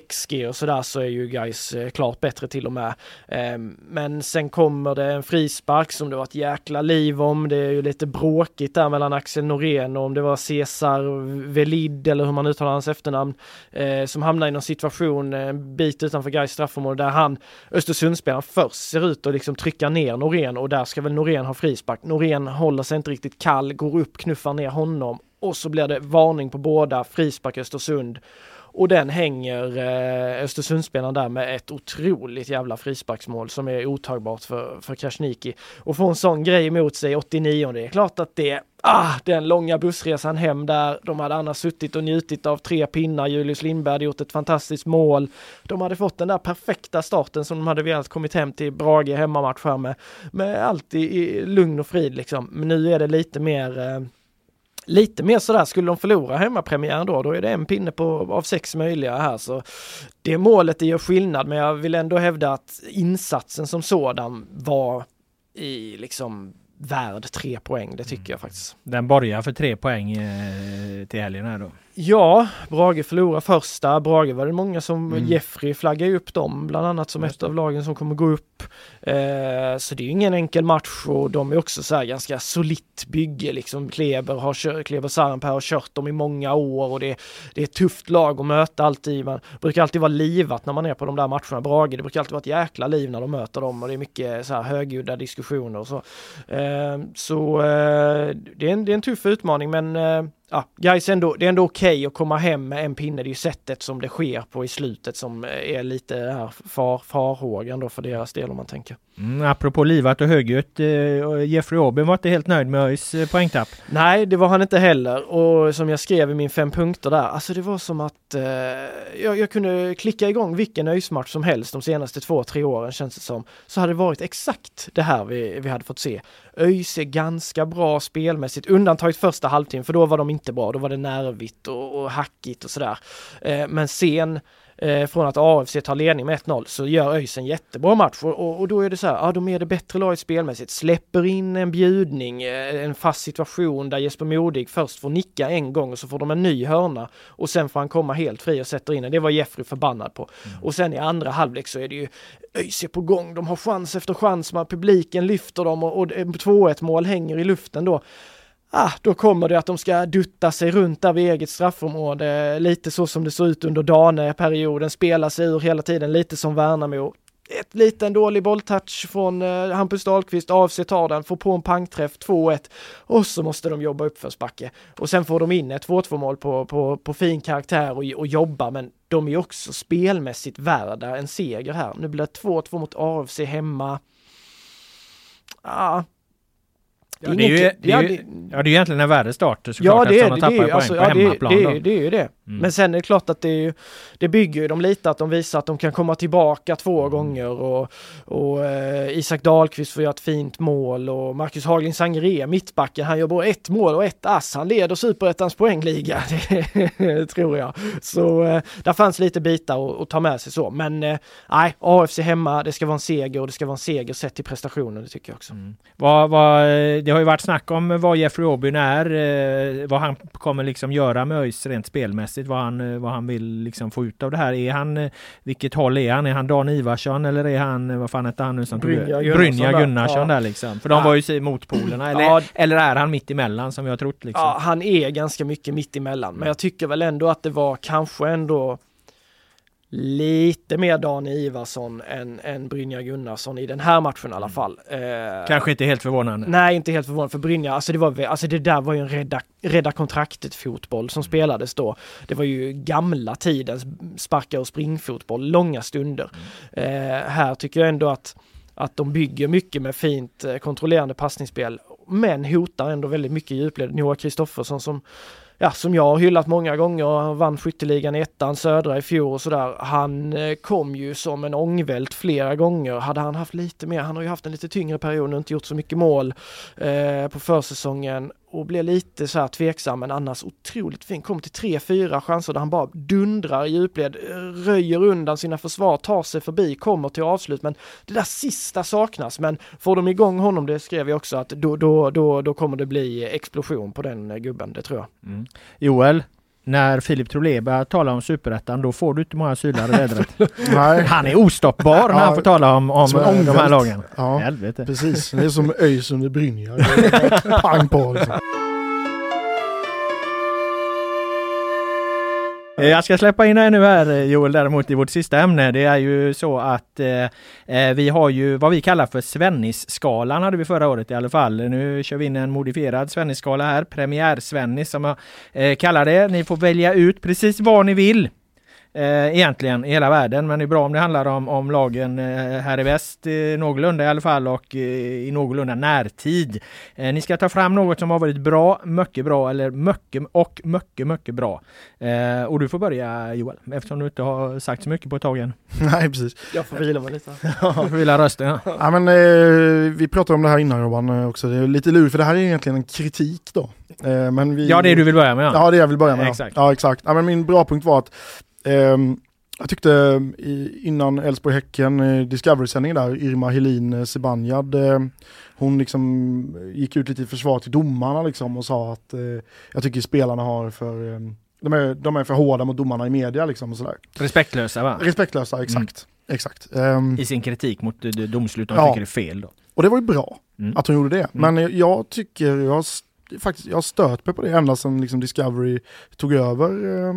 XG och sådär så är ju Geis eh, klart bättre till och med. Ehm, men sen kommer det en frispark som det var ett jäkla liv om. Det är ju lite bråkigt där mellan Axel Norén och om det var Cesar Velid eller hur man uttalar hans efternamn eh, som hamnar i någon situation eh, en bit utanför Gais straffområde där han, Östersundsspelaren, först ser ut att liksom trycka ner Norén och där ska väl Norén ha frispark. Norén håller sig inte riktigt kall, går upp, knuffar ner honom och så blir det varning på båda, frispark Östersund. Och den hänger eh, Östersundsspelaren där med ett otroligt jävla frisparksmål som är otagbart för, för Krasniqi. Och få en sån grej emot sig 89 det är klart att det Ah, den långa bussresan hem där. De hade annars suttit och njutit av tre pinnar. Julius Lindberg hade gjort ett fantastiskt mål. De hade fått den där perfekta starten som de hade velat kommit hem till Brage hemmamatch här med. Med allt i, i lugn och frid liksom. Men nu är det lite mer eh, lite mer sådär, skulle de förlora hemmapremiären då, då är det en pinne på, av sex möjliga här. Så det målet det gör skillnad, men jag vill ändå hävda att insatsen som sådan var i liksom värd tre poäng, det tycker jag faktiskt. Den borgar för tre poäng eh, till helgen här då? Ja, Brage förlorar första. Brage var det många som, mm. Jeffrey flaggade upp dem, bland annat som ett av lagen som kommer gå upp. Eh, så det är ingen enkel match och de är också så här ganska solitt bygge liksom. Kleber har kört, Kleber Sarenpää har kört dem i många år och det, det är ett tufft lag att möta alltid. Man brukar alltid vara livat när man är på de där matcherna. Brage, det brukar alltid vara ett jäkla liv när de möter dem och det är mycket så här högljudda diskussioner och så. Eh, så eh, det, är en, det är en tuff utmaning men eh, ja, guys ändå, det är ändå okej okay att komma hem med en pinne. Det är ju sättet som det sker på i slutet som är lite här far, farhågan då för deras del om man tänker. Mm, apropå livat och högljutt, eh, Jeffrey Aubin var inte helt nöjd med ÖIS eh, poängtapp. Nej, det var han inte heller och som jag skrev i min fem punkter där, alltså det var som att eh, jag, jag, kunde klicka igång vilken ÖIS-match som helst de senaste två, tre åren känns det som, så hade det varit exakt det här vi, vi hade fått se. ÖIS är ganska bra spelmässigt, undantaget första halvtimmen, för då var de inte bra, då var det nervigt och, och hackigt och sådär. Eh, men sen eh, från att AFC tar ledning med 1-0 så gör ÖIS en jättebra match och, och, och, då är det så här, ja de är det bättre laget spelmässigt, släpper in en bjudning, eh, en fast situation där Jesper Modig först får nicka en gång och så får de en ny hörna och sen får han komma helt fri och sätter in den. Det var Jeffrey förbannad på. Mm. Och sen i andra halvlek så är det ju ÖIS är på gång, de har chans efter chans, man, publiken lyfter dem och, och 2-1 mål hänger i luften då ah, då kommer det att de ska dutta sig runt där vid eget straffområde, lite så som det såg ut under Dane-perioden, spela sig ur hela tiden, lite som Värnamo. Ett liten dålig bolltouch från eh, Hampus Dahlqvist, AFC tar den, får på en pangträff, 2-1 och så måste de jobba uppförsbacke. Och sen får de in ett 2-2 mål på, på, på fin karaktär och, och jobba, men de är också spelmässigt värda en seger här. Nu blir det 2-2 mot AFC hemma. Ah, Ja, det är ju, det är ju, ja, det är egentligen en värre start såklart ja, det är, eftersom de tappar alltså, poäng på ja, hemmaplan. Det, det, det är ju det. Mm. Men sen är det klart att det, är, det bygger ju dem lite att de visar att de kan komma tillbaka två mm. gånger och, och eh, Isak Dahlqvist får göra ett fint mål och Marcus Haglind Sangré, mittbacken, han gör bara ett mål och ett ass. Han leder superettans poängliga, det tror jag. Så eh, där fanns lite bitar att ta med sig så. Men eh, nej, AFC hemma, det ska vara en seger och det ska vara en seger sett till prestationen, det tycker jag också. Mm. Vad, vad, det har ju varit snack om vad Jeffrey Aubyn är, eh, vad han kommer liksom göra med ÖIS rent spelmässigt, vad han, eh, vad han vill liksom få ut av det här. Är han, eh, vilket håll är han? Är han Dan Ivarsson eller är han, vad fan hette han nu som Brynja tog Brynja Gunnarsson där, där liksom? För de ja. var ju motpolerna. Eller, ja. eller är han mitt emellan som har trott liksom? Ja, han är ganska mycket mitt emellan. Men jag tycker väl ändå att det var kanske ändå lite mer Dan Ivarsson än, än Brynja Gunnarsson i den här matchen i alla mm. fall. Eh, Kanske inte helt förvånande. Nej, inte helt förvånande för Brynja, alltså det, var, alltså det där var ju en rädda, rädda kontraktet fotboll som mm. spelades då. Det var ju gamla tidens sparka och springfotboll, långa stunder. Mm. Eh, här tycker jag ändå att, att de bygger mycket med fint eh, kontrollerande passningsspel, men hotar ändå väldigt mycket i djupled. Noah Kristoffersson som ja, som jag har hyllat många gånger, han vann skytteligan i ettan, södra i fjol och sådär. Han eh, kom ju som en ångvält flera gånger. Hade han haft lite mer, han har ju haft en lite tyngre period och inte gjort så mycket mål eh, på försäsongen och blir lite så här tveksam men annars otroligt fin. Kom till tre, fyra chanser där han bara dundrar i djupled, röjer undan sina försvar, tar sig förbi, kommer till avslut men det där sista saknas. Men får de igång honom, det skrev jag också, att då, då, då, då kommer det bli explosion på den gubben, det tror jag. Mm. Joel, när Filip Trolé börjar tala om superettan, då får du inte många sylar i vädret. han är ostoppbar när han får tala om, om de här lagen. Ja, Helvete. precis. Det är som ÖIS under Brynja. Pang på liksom. Eh, jag ska släppa in dig nu här eh, Joel däremot i vårt sista ämne. Det är ju så att eh, eh, vi har ju vad vi kallar för Svennis-skalan hade vi förra året i alla fall. Nu kör vi in en modifierad Svennis-skala här, premiär-Svennis som jag eh, kallar det. Ni får välja ut precis vad ni vill eh, egentligen i hela världen. Men det är bra om det handlar om, om lagen eh, här i väst eh, någorlunda i alla fall och eh, i någorlunda närtid. Ni ska ta fram något som har varit bra, mycket bra eller mycket och mycket, mycket bra. Och du får börja Joel, eftersom du inte har sagt så mycket på ett tag än. Nej, precis. Jag får vila mig lite. ja, får vila rösten. Ja. ja men vi pratade om det här innan Robban också. Det är lite lurigt för det här är egentligen en kritik då. Men vi... Ja, det du vill börja med. Ja, ja det jag vill börja med. Exakt. Ja, exakt. Ja, men min bra punkt var att jag tyckte innan Elfsborg-Häcken, eh, Discovery-sändningen där, Irma Helin eh, Sebanjad, eh, hon liksom gick ut lite i försvar till domarna liksom och sa att jag tycker spelarna har för, ehm, de är, de är för hårda mot domarna i media liksom och sådär. Respektlösa va? Respektlösa, exakt. Mm. exakt. Um, I sin kritik mot domslut, de ja. tycker det är fel då. Och det var ju bra mm. att hon gjorde det. Mm. Men jag tycker, jag faktiskt, jag har stört mig på det ända sedan liksom Discovery tog över eh,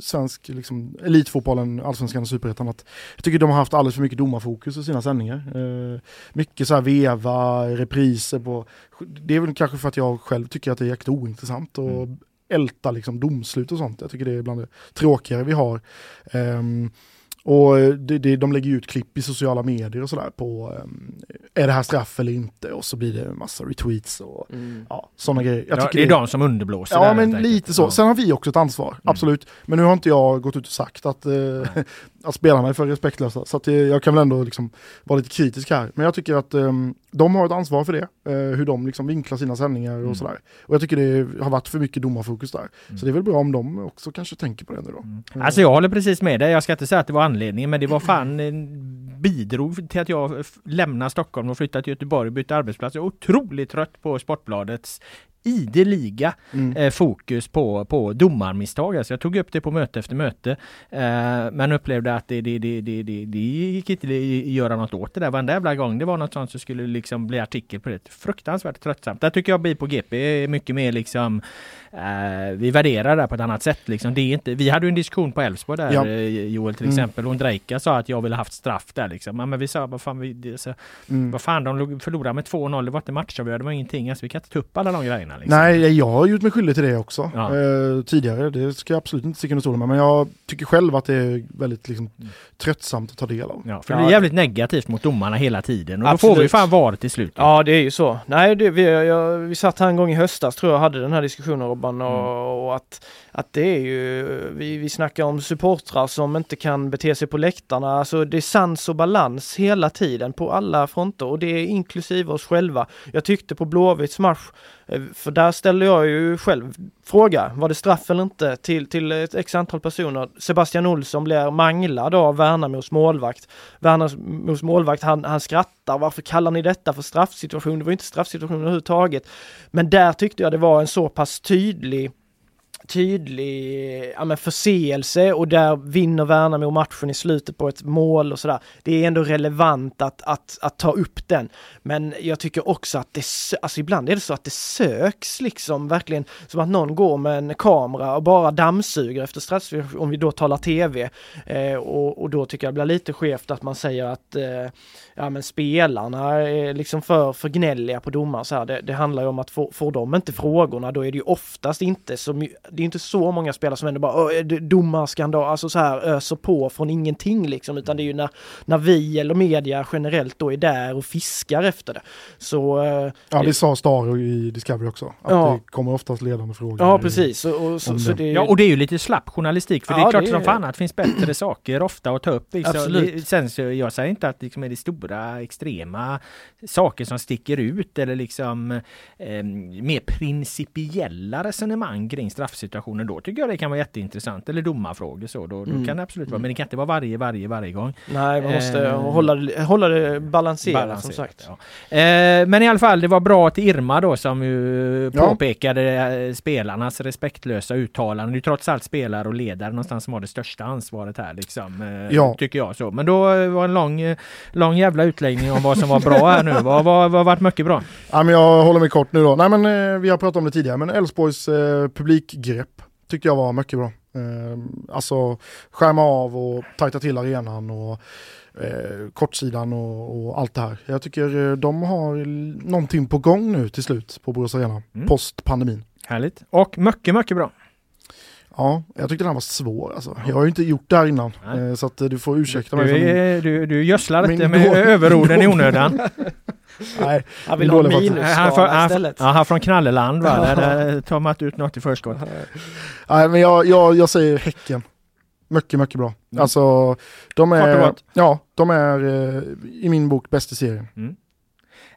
svensk liksom, elitfotbollen, allsvenskan och superettan. Jag tycker de har haft alldeles för mycket domarfokus i sina sändningar. Eh, mycket så här veva, repriser på, det är väl kanske för att jag själv tycker att det är jäkligt ointressant och mm. älta liksom domslut och sånt. Jag tycker det är bland det tråkigare vi har. Um, och det, det, de lägger ut klipp i sociala medier och sådär på um, är det här straff eller inte och så blir det en massa retweets och mm. ja, sådana grejer. Jag ja, det är de som underblåser. Ja men lite så. Ja. Sen har vi också ett ansvar, mm. absolut. Men nu har inte jag gått ut och sagt att uh, att spelarna är för respektlösa. Så att det, jag kan väl ändå liksom vara lite kritisk här. Men jag tycker att um, de har ett ansvar för det. Uh, hur de liksom vinklar sina sändningar och mm. sådär. Och jag tycker det har varit för mycket domarfokus där. Mm. Så det är väl bra om de också kanske tänker på det nu då. Mm. Alltså jag håller precis med dig. Jag ska inte säga att det var anledningen men det var fan bidrog till att jag lämnade Stockholm och flyttade till Göteborg och bytte arbetsplats. Jag är otroligt trött på Sportbladets ideliga mm. eh, fokus på, på domarmisstag. Alltså jag tog upp det på möte efter möte eh, men upplevde att det, det, det, det, det, det gick inte att göra något åt det där. Varenda jävla gång det var något sånt så skulle liksom bli artikel på det. Fruktansvärt tröttsamt. Där tycker jag vi på GP är mycket mer liksom eh, vi värderar det på ett annat sätt. Liksom. Det är inte, vi hade en diskussion på Elfsborg där ja. Eh, Joel till mm. exempel. Och Drejka sa att jag ville haft straff där liksom. Men vi sa vad fan, vi, det, så, mm. vad fan de förlorade med 2-0. Det var inte matchavgörande, det var ingenting. Alltså, vi kan inte ta upp alla de grejerna. Liksom. Nej, jag har gjort mig skyldig till det också ja. eh, tidigare. Det ska jag absolut inte sticka under stolen med. Men jag tycker själv att det är väldigt liksom, mm. tröttsamt att ta del av. Ja, för det är jävligt negativt mot domarna hela tiden. Och absolut. då får vi fan VAR till slut. Ja, det är ju så. Nej, det, vi, jag, vi satt här en gång i höstas tror jag hade den här diskussionen Robban och, mm. och att att det är ju, vi, vi snackar om supportrar som inte kan bete sig på läktarna, alltså det är sans och balans hela tiden på alla fronter och det är inklusive oss själva. Jag tyckte på Blåvitts match, eh, för där ställde jag ju själv fråga, var det straff eller inte till, till ett x antal personer. Sebastian Olsson blir manglad av Värnamos målvakt. Värnamos målvakt, han, han skrattar, varför kallar ni detta för straffsituation? Det var inte straffsituation överhuvudtaget. Men där tyckte jag det var en så pass tydlig tydlig ja, men förseelse och där vinner Värnamo matchen i slutet på ett mål och sådär. Det är ändå relevant att, att, att ta upp den. Men jag tycker också att det, alltså ibland är det så att det söks liksom verkligen som att någon går med en kamera och bara dammsuger efter straff, om vi då talar tv. Eh, och, och då tycker jag det blir lite skevt att man säger att eh, ja men spelarna är liksom för, för gnälliga på domaren så här. Det, det handlar ju om att få, får de inte frågorna då är det ju oftast inte så det är inte så många spelare som ändå bara domarskandal, alltså så här öser på från ingenting liksom utan det är ju när, när vi eller media generellt då är där och fiskar efter det. Så... Eh, ja det sa Staro i Discovery också, att ja. det kommer oftast ledande frågor. Ja precis. Och, och så, så det... Ja och det är ju lite slapp journalistik för ja, det är klart det är... som fan att det finns bättre saker ofta att ta upp. Liksom. Absolut. Sen så, jag säger inte att liksom är det stora extrema saker som sticker ut eller liksom eh, mer principiella resonemang kring straffsituationer. Då tycker jag det kan vara jätteintressant. Eller domarfrågor så. Då, då mm. kan det absolut vara. Men det kan inte vara varje, varje, varje gång. Nej, man måste eh, hålla, hålla det balanserat, balanserat som sagt. Ja. Eh, men i alla fall, det var bra till Irma då som ju ja. påpekade eh, spelarnas respektlösa uttalanden. Det är trots allt spelare och ledare någonstans som har det största ansvaret här liksom. Eh, ja. Tycker jag så. Men då var en lång, eh, lång jävla utläggning om vad som var bra här nu. Vad har varit mycket bra? Ja, men jag håller mig kort nu då. Nej men eh, vi har pratat om det tidigare, men Elfsborgs eh, publikgrepp tyckte jag var mycket bra. Eh, alltså skärma av och tajta till arenan och eh, kortsidan och, och, allt det här. Jag tycker eh, de har någonting på gång nu till slut på Borås Arena, mm. post pandemin. Härligt. Och mycket, mycket bra. Ja, jag tyckte den var svår alltså. Jag har ju inte gjort det här innan, Nej. så att du får ursäkta mig. Du, är, du, du gödslar inte med överorden i onödan. Nej, han vill ha minusskala istället. Ja, han från Knalleland va, där, där tar man ut något i förskott. Nej, men jag, jag, jag säger Häcken. Mycket, mycket bra. Mm. Alltså, de är, ja, de är eh, i min bok bäst i serien. Mm.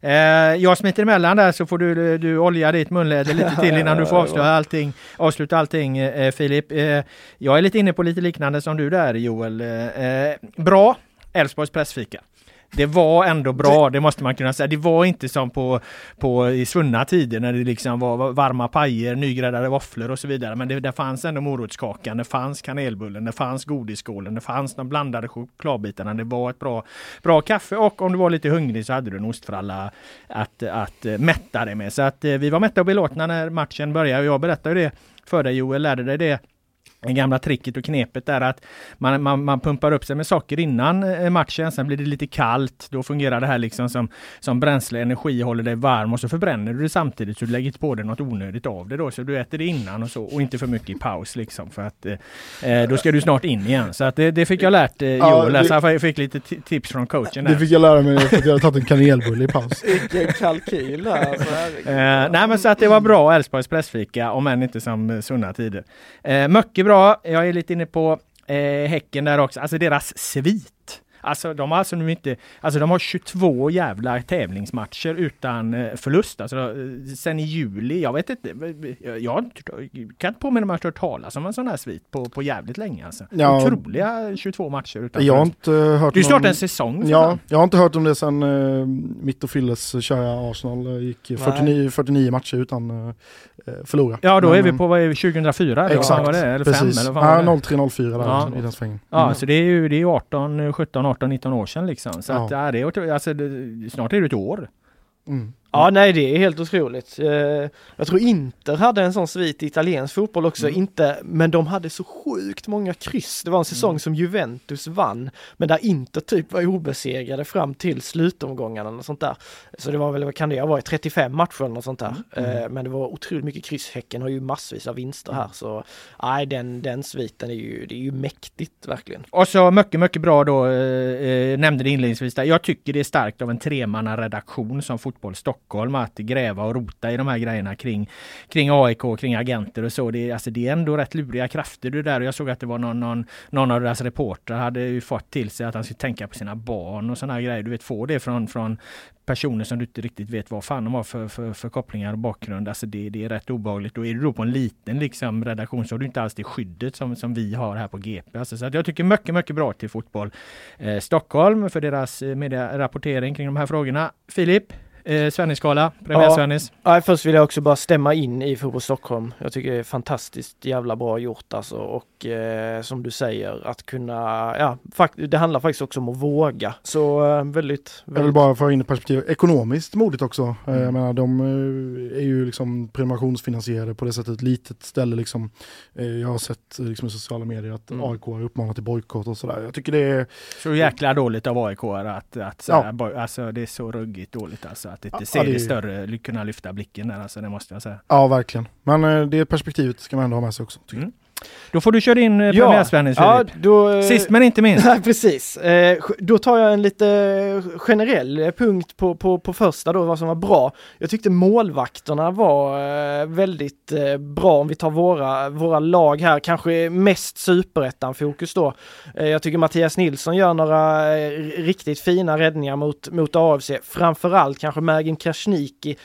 Eh, jag smiter emellan där så får du, du olja ditt munläder lite till innan du får avsluta allting, avsluta allting eh, Filip. Eh, jag är lite inne på lite liknande som du där Joel. Eh, bra Elfsborgs pressfika det var ändå bra, det måste man kunna säga. Det var inte som på, på i svunna tider när det liksom var varma pajer, nygräddade våfflor och så vidare. Men det, det fanns ändå morotskakan, det fanns kanelbullen, det fanns godisskålen, det fanns de blandade chokladbitarna. Det var ett bra, bra kaffe och om du var lite hungrig så hade du en ostfralla att, att mätta dig med. Så att eh, vi var mätta och belåtna när matchen började. Jag berättade det för dig Joel, lärde dig det det gamla tricket och knepet är att man, man, man, pumpar upp sig med socker innan eh, matchen, sen blir det lite kallt. Då fungerar det här liksom som, som bränsle, energi, håller dig varm och så förbränner du det samtidigt så du lägger inte på dig något onödigt av det då. Så du äter det innan och så och inte för mycket i paus liksom för att eh, eh då ska du snart in igen. Så att det, det fick jag lärt eh, ja, Joel. Det, jag fick lite tips från coachen. Där. Det fick jag lära mig för att jag hade tagit en kanelbulle i paus. Vilken kalkyl. Alltså, eh, nej men så att det var bra Älvsborgs pressfika om än inte som sunna tider. Eh, mycket bra. Jag är lite inne på Eh, häcken där också, alltså deras svit. Alltså de har alltså nu inte, alltså de har 22 jävla tävlingsmatcher utan eh, förlust. Alltså eh, sen i juli, jag vet inte, jag kan inte påminna mig att jag hört talas om en sån här svit på, på jävligt länge alltså. Ja, Otroliga 22 matcher utan Jag har inte hört Det är snart en säsong. Ja, jag har inte hört om det sen uh, mitt och Filles kära Arsenal gick 49, 49 matcher utan uh, förlora. Ja då Men, är vi på vad är 2004 Exakt, var det? Eller precis. 5 eller vad ja, 03-04 där ja. i den svängen. Ja, mm. så det är ju det är 18, 17, 18, 19 år sedan liksom. Så ja. att ja, det är, alltså, det, snart är det ett år. Mm. Ja nej det är helt otroligt. Eh, jag tror Inter hade en sån svit i italiensk fotboll också, mm. inte, men de hade så sjukt många kryss. Det var en säsong mm. som Juventus vann, men där Inter typ var obesegrade fram till slutomgångarna och sånt där. Så det var väl, vad kan det ha varit, 35 matcher eller något sånt där. Mm. mm. Men det var otroligt mycket kryss. Häcken har ju massvis av vinster här så nej den, den sviten är ju, det är ju mäktigt verkligen. Och så mycket, mycket bra då, eh, nämnde det inledningsvis där. Jag tycker det är starkt av en tremanna redaktion som Fotboll Stockholm Stockholm att gräva och rota i de här grejerna kring, kring AIK, kring agenter och så. Det är, alltså, det är ändå rätt luriga krafter du där. Jag såg att det var någon, någon, någon av deras reportrar hade ju fått till sig att han skulle tänka på sina barn och sådana här grejer. Du vet, få det från, från personer som du inte riktigt vet vad fan de har för, för, för kopplingar och bakgrund. Alltså det, det är rätt obehagligt. Och är du då på en liten liksom, redaktion så har du inte alls det skyddet som, som vi har här på GP. Alltså, så att jag tycker mycket, mycket bra till Fotboll eh, Stockholm för deras eh, medierapportering kring de här frågorna. Filip, eh, Svennisskala, premiär-Svennis. Ja. ja, först vill jag också bara stämma in i Fotboll Stockholm. Jag tycker det är fantastiskt jävla bra gjort alltså och eh, som du säger att kunna, ja, det handlar faktiskt också om att våga. Så eh, väldigt, väldigt... Jag vill bara få in ett perspektiv, ekonomiskt modigt också. Eh, mm. Jag menar de eh, är ju liksom prenumerationsfinansierade på det sättet, ett litet ställe liksom. Eh, jag har sett liksom i sociala medier att mm. AIK har uppmanat till bojkott och sådär. Jag tycker det är... Så jäkla dåligt av AIK att, att ja. alltså det är så ruggigt dåligt alltså att inte se ja, det, det större, kunna lyfta blicken där alltså, det måste jag säga. Ja, verkligen. Men eh, det perspektivet ska man ändå ha med sig också. Mm. Då får du köra in eh, ja, då, eh, Sist men inte minst. Nej, precis. Eh, då tar jag en lite generell punkt på, på, på första då, vad som var bra. Jag tyckte målvakterna var eh, väldigt eh, bra om vi tar våra, våra lag här, kanske mest superettan-fokus då. Eh, jag tycker Mattias Nilsson gör några riktigt fina räddningar mot, mot AFC, framförallt kanske Mergin Krasniqi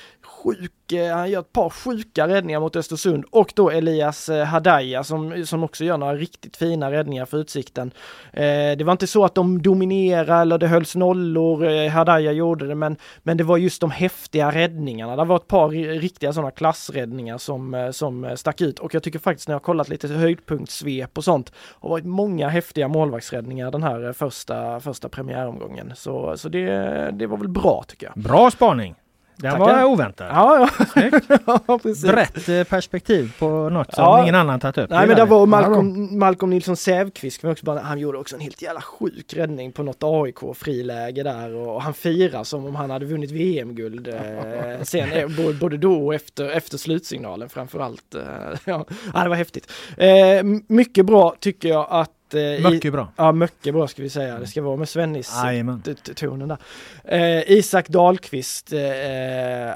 sjuk, eh, han gör ett par sjuka räddningar mot Östersund och då Elias eh, Hadaya som, som också gör några riktigt fina räddningar för Utsikten. Eh, det var inte så att de dominerade eller det hölls nollor, eh, Hadaya gjorde det, men, men det var just de häftiga räddningarna. Det var ett par riktiga sådana klassräddningar som, som stack ut och jag tycker faktiskt när jag kollat lite höjdpunktssvep och sånt, har varit många häftiga målvaktsräddningar den här första, första premiäromgången. Så, så det, det var väl bra tycker jag. Bra spaning! Den Tackar. var oväntad. Ja, ja. ja Brett eh, perspektiv på något som ja. ingen annan tagit upp. Nej men det var Malcolm, Malcolm Nilsson Sävqvist, han gjorde också en helt jävla sjuk räddning på något AIK-friläge där och han firar som om han hade vunnit VM-guld eh, sen, eh, både då och efter, efter slutsignalen framförallt. Eh, ja, det var häftigt. Eh, mycket bra tycker jag att Eh, mycket bra. Ja, mycket bra ska vi säga. Det ska vara med Svennis-tonen där. Eh, Isak Dahlqvist, eh,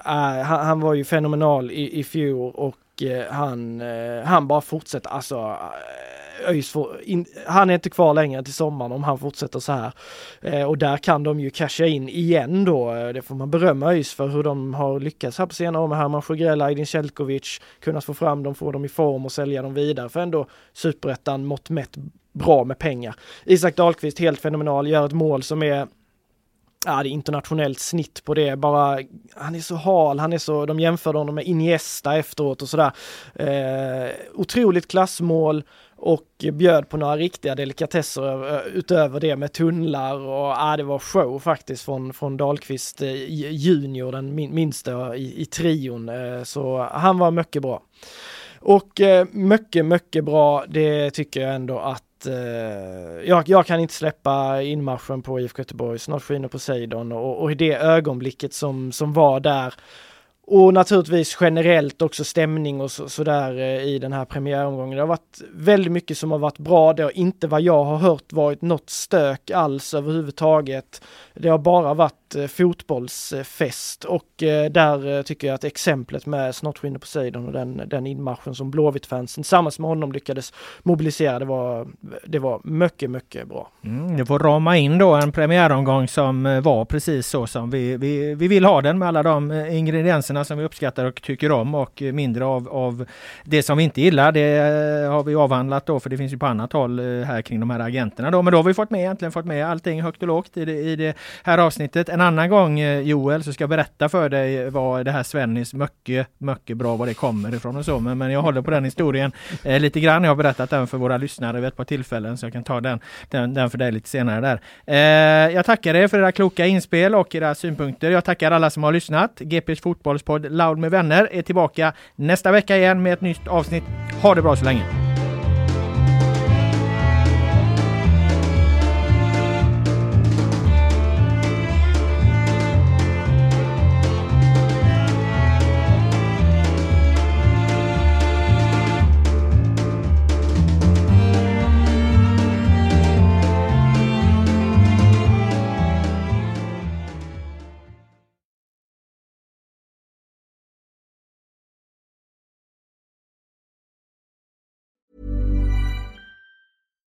han, han, var ju fenomenal i, i fjol och eh, han, eh, han bara fortsätter, alltså eh, ÖIS han är inte kvar längre till sommaren om han fortsätter så här. Eh, och där kan de ju casha in igen då. Det får man berömma ÖIS för hur de har lyckats här på senare år med Herman Sjögrell, Aydin Celjkovic, kunnat få fram dem, få dem i form och sälja dem vidare för ändå superettan mått mätt bra med pengar. Isak Dahlqvist helt fenomenal, gör ett mål som är Ja, det är internationellt snitt på det, bara han är så hal, han är så, de jämförde honom med Iniesta efteråt och sådär. Eh, otroligt klassmål och bjöd på några riktiga delikatesser utöver det med tunnlar och ja, det var show faktiskt från, från Dahlqvist eh, junior, den minsta i, i trion. Eh, så han var mycket bra. Och eh, mycket, mycket bra, det tycker jag ändå att eh, jag, jag, kan inte släppa inmarschen på IFK Göteborg, snart skiner Poseidon och, och i det ögonblicket som, som var där och naturligtvis generellt också stämning och sådär så i den här premiäromgången. Det har varit väldigt mycket som har varit bra. Det har inte vad jag har hört varit något stök alls överhuvudtaget. Det har bara varit Eh, fotbollsfest och eh, där eh, tycker jag att exemplet med Snortskinn Poseidon och den, den inmarschen som Blåvitt-fansen tillsammans med honom lyckades mobilisera, det var, det var mycket, mycket bra. Mm, det får rama in då en premiäromgång som var precis så som vi, vi, vi vill ha den med alla de ingredienserna som vi uppskattar och tycker om och mindre av, av det som vi inte gillar. Det har vi avhandlat då för det finns ju på annat håll här kring de här agenterna då. Men då har vi fått med egentligen fått med allting högt och lågt i det, i det här avsnittet. En annan gång eh, Joel så ska jag berätta för dig vad det här Svennis mycket, mycket bra var det kommer ifrån och så. Men, men jag håller på den historien eh, lite grann. Jag har berättat den för våra lyssnare vid ett par tillfällen så jag kan ta den, den, den för dig lite senare där. Eh, jag tackar er för era kloka inspel och era synpunkter. Jag tackar alla som har lyssnat. GPs fotbollspodd Loud med vänner är tillbaka nästa vecka igen med ett nytt avsnitt. Ha det bra så länge!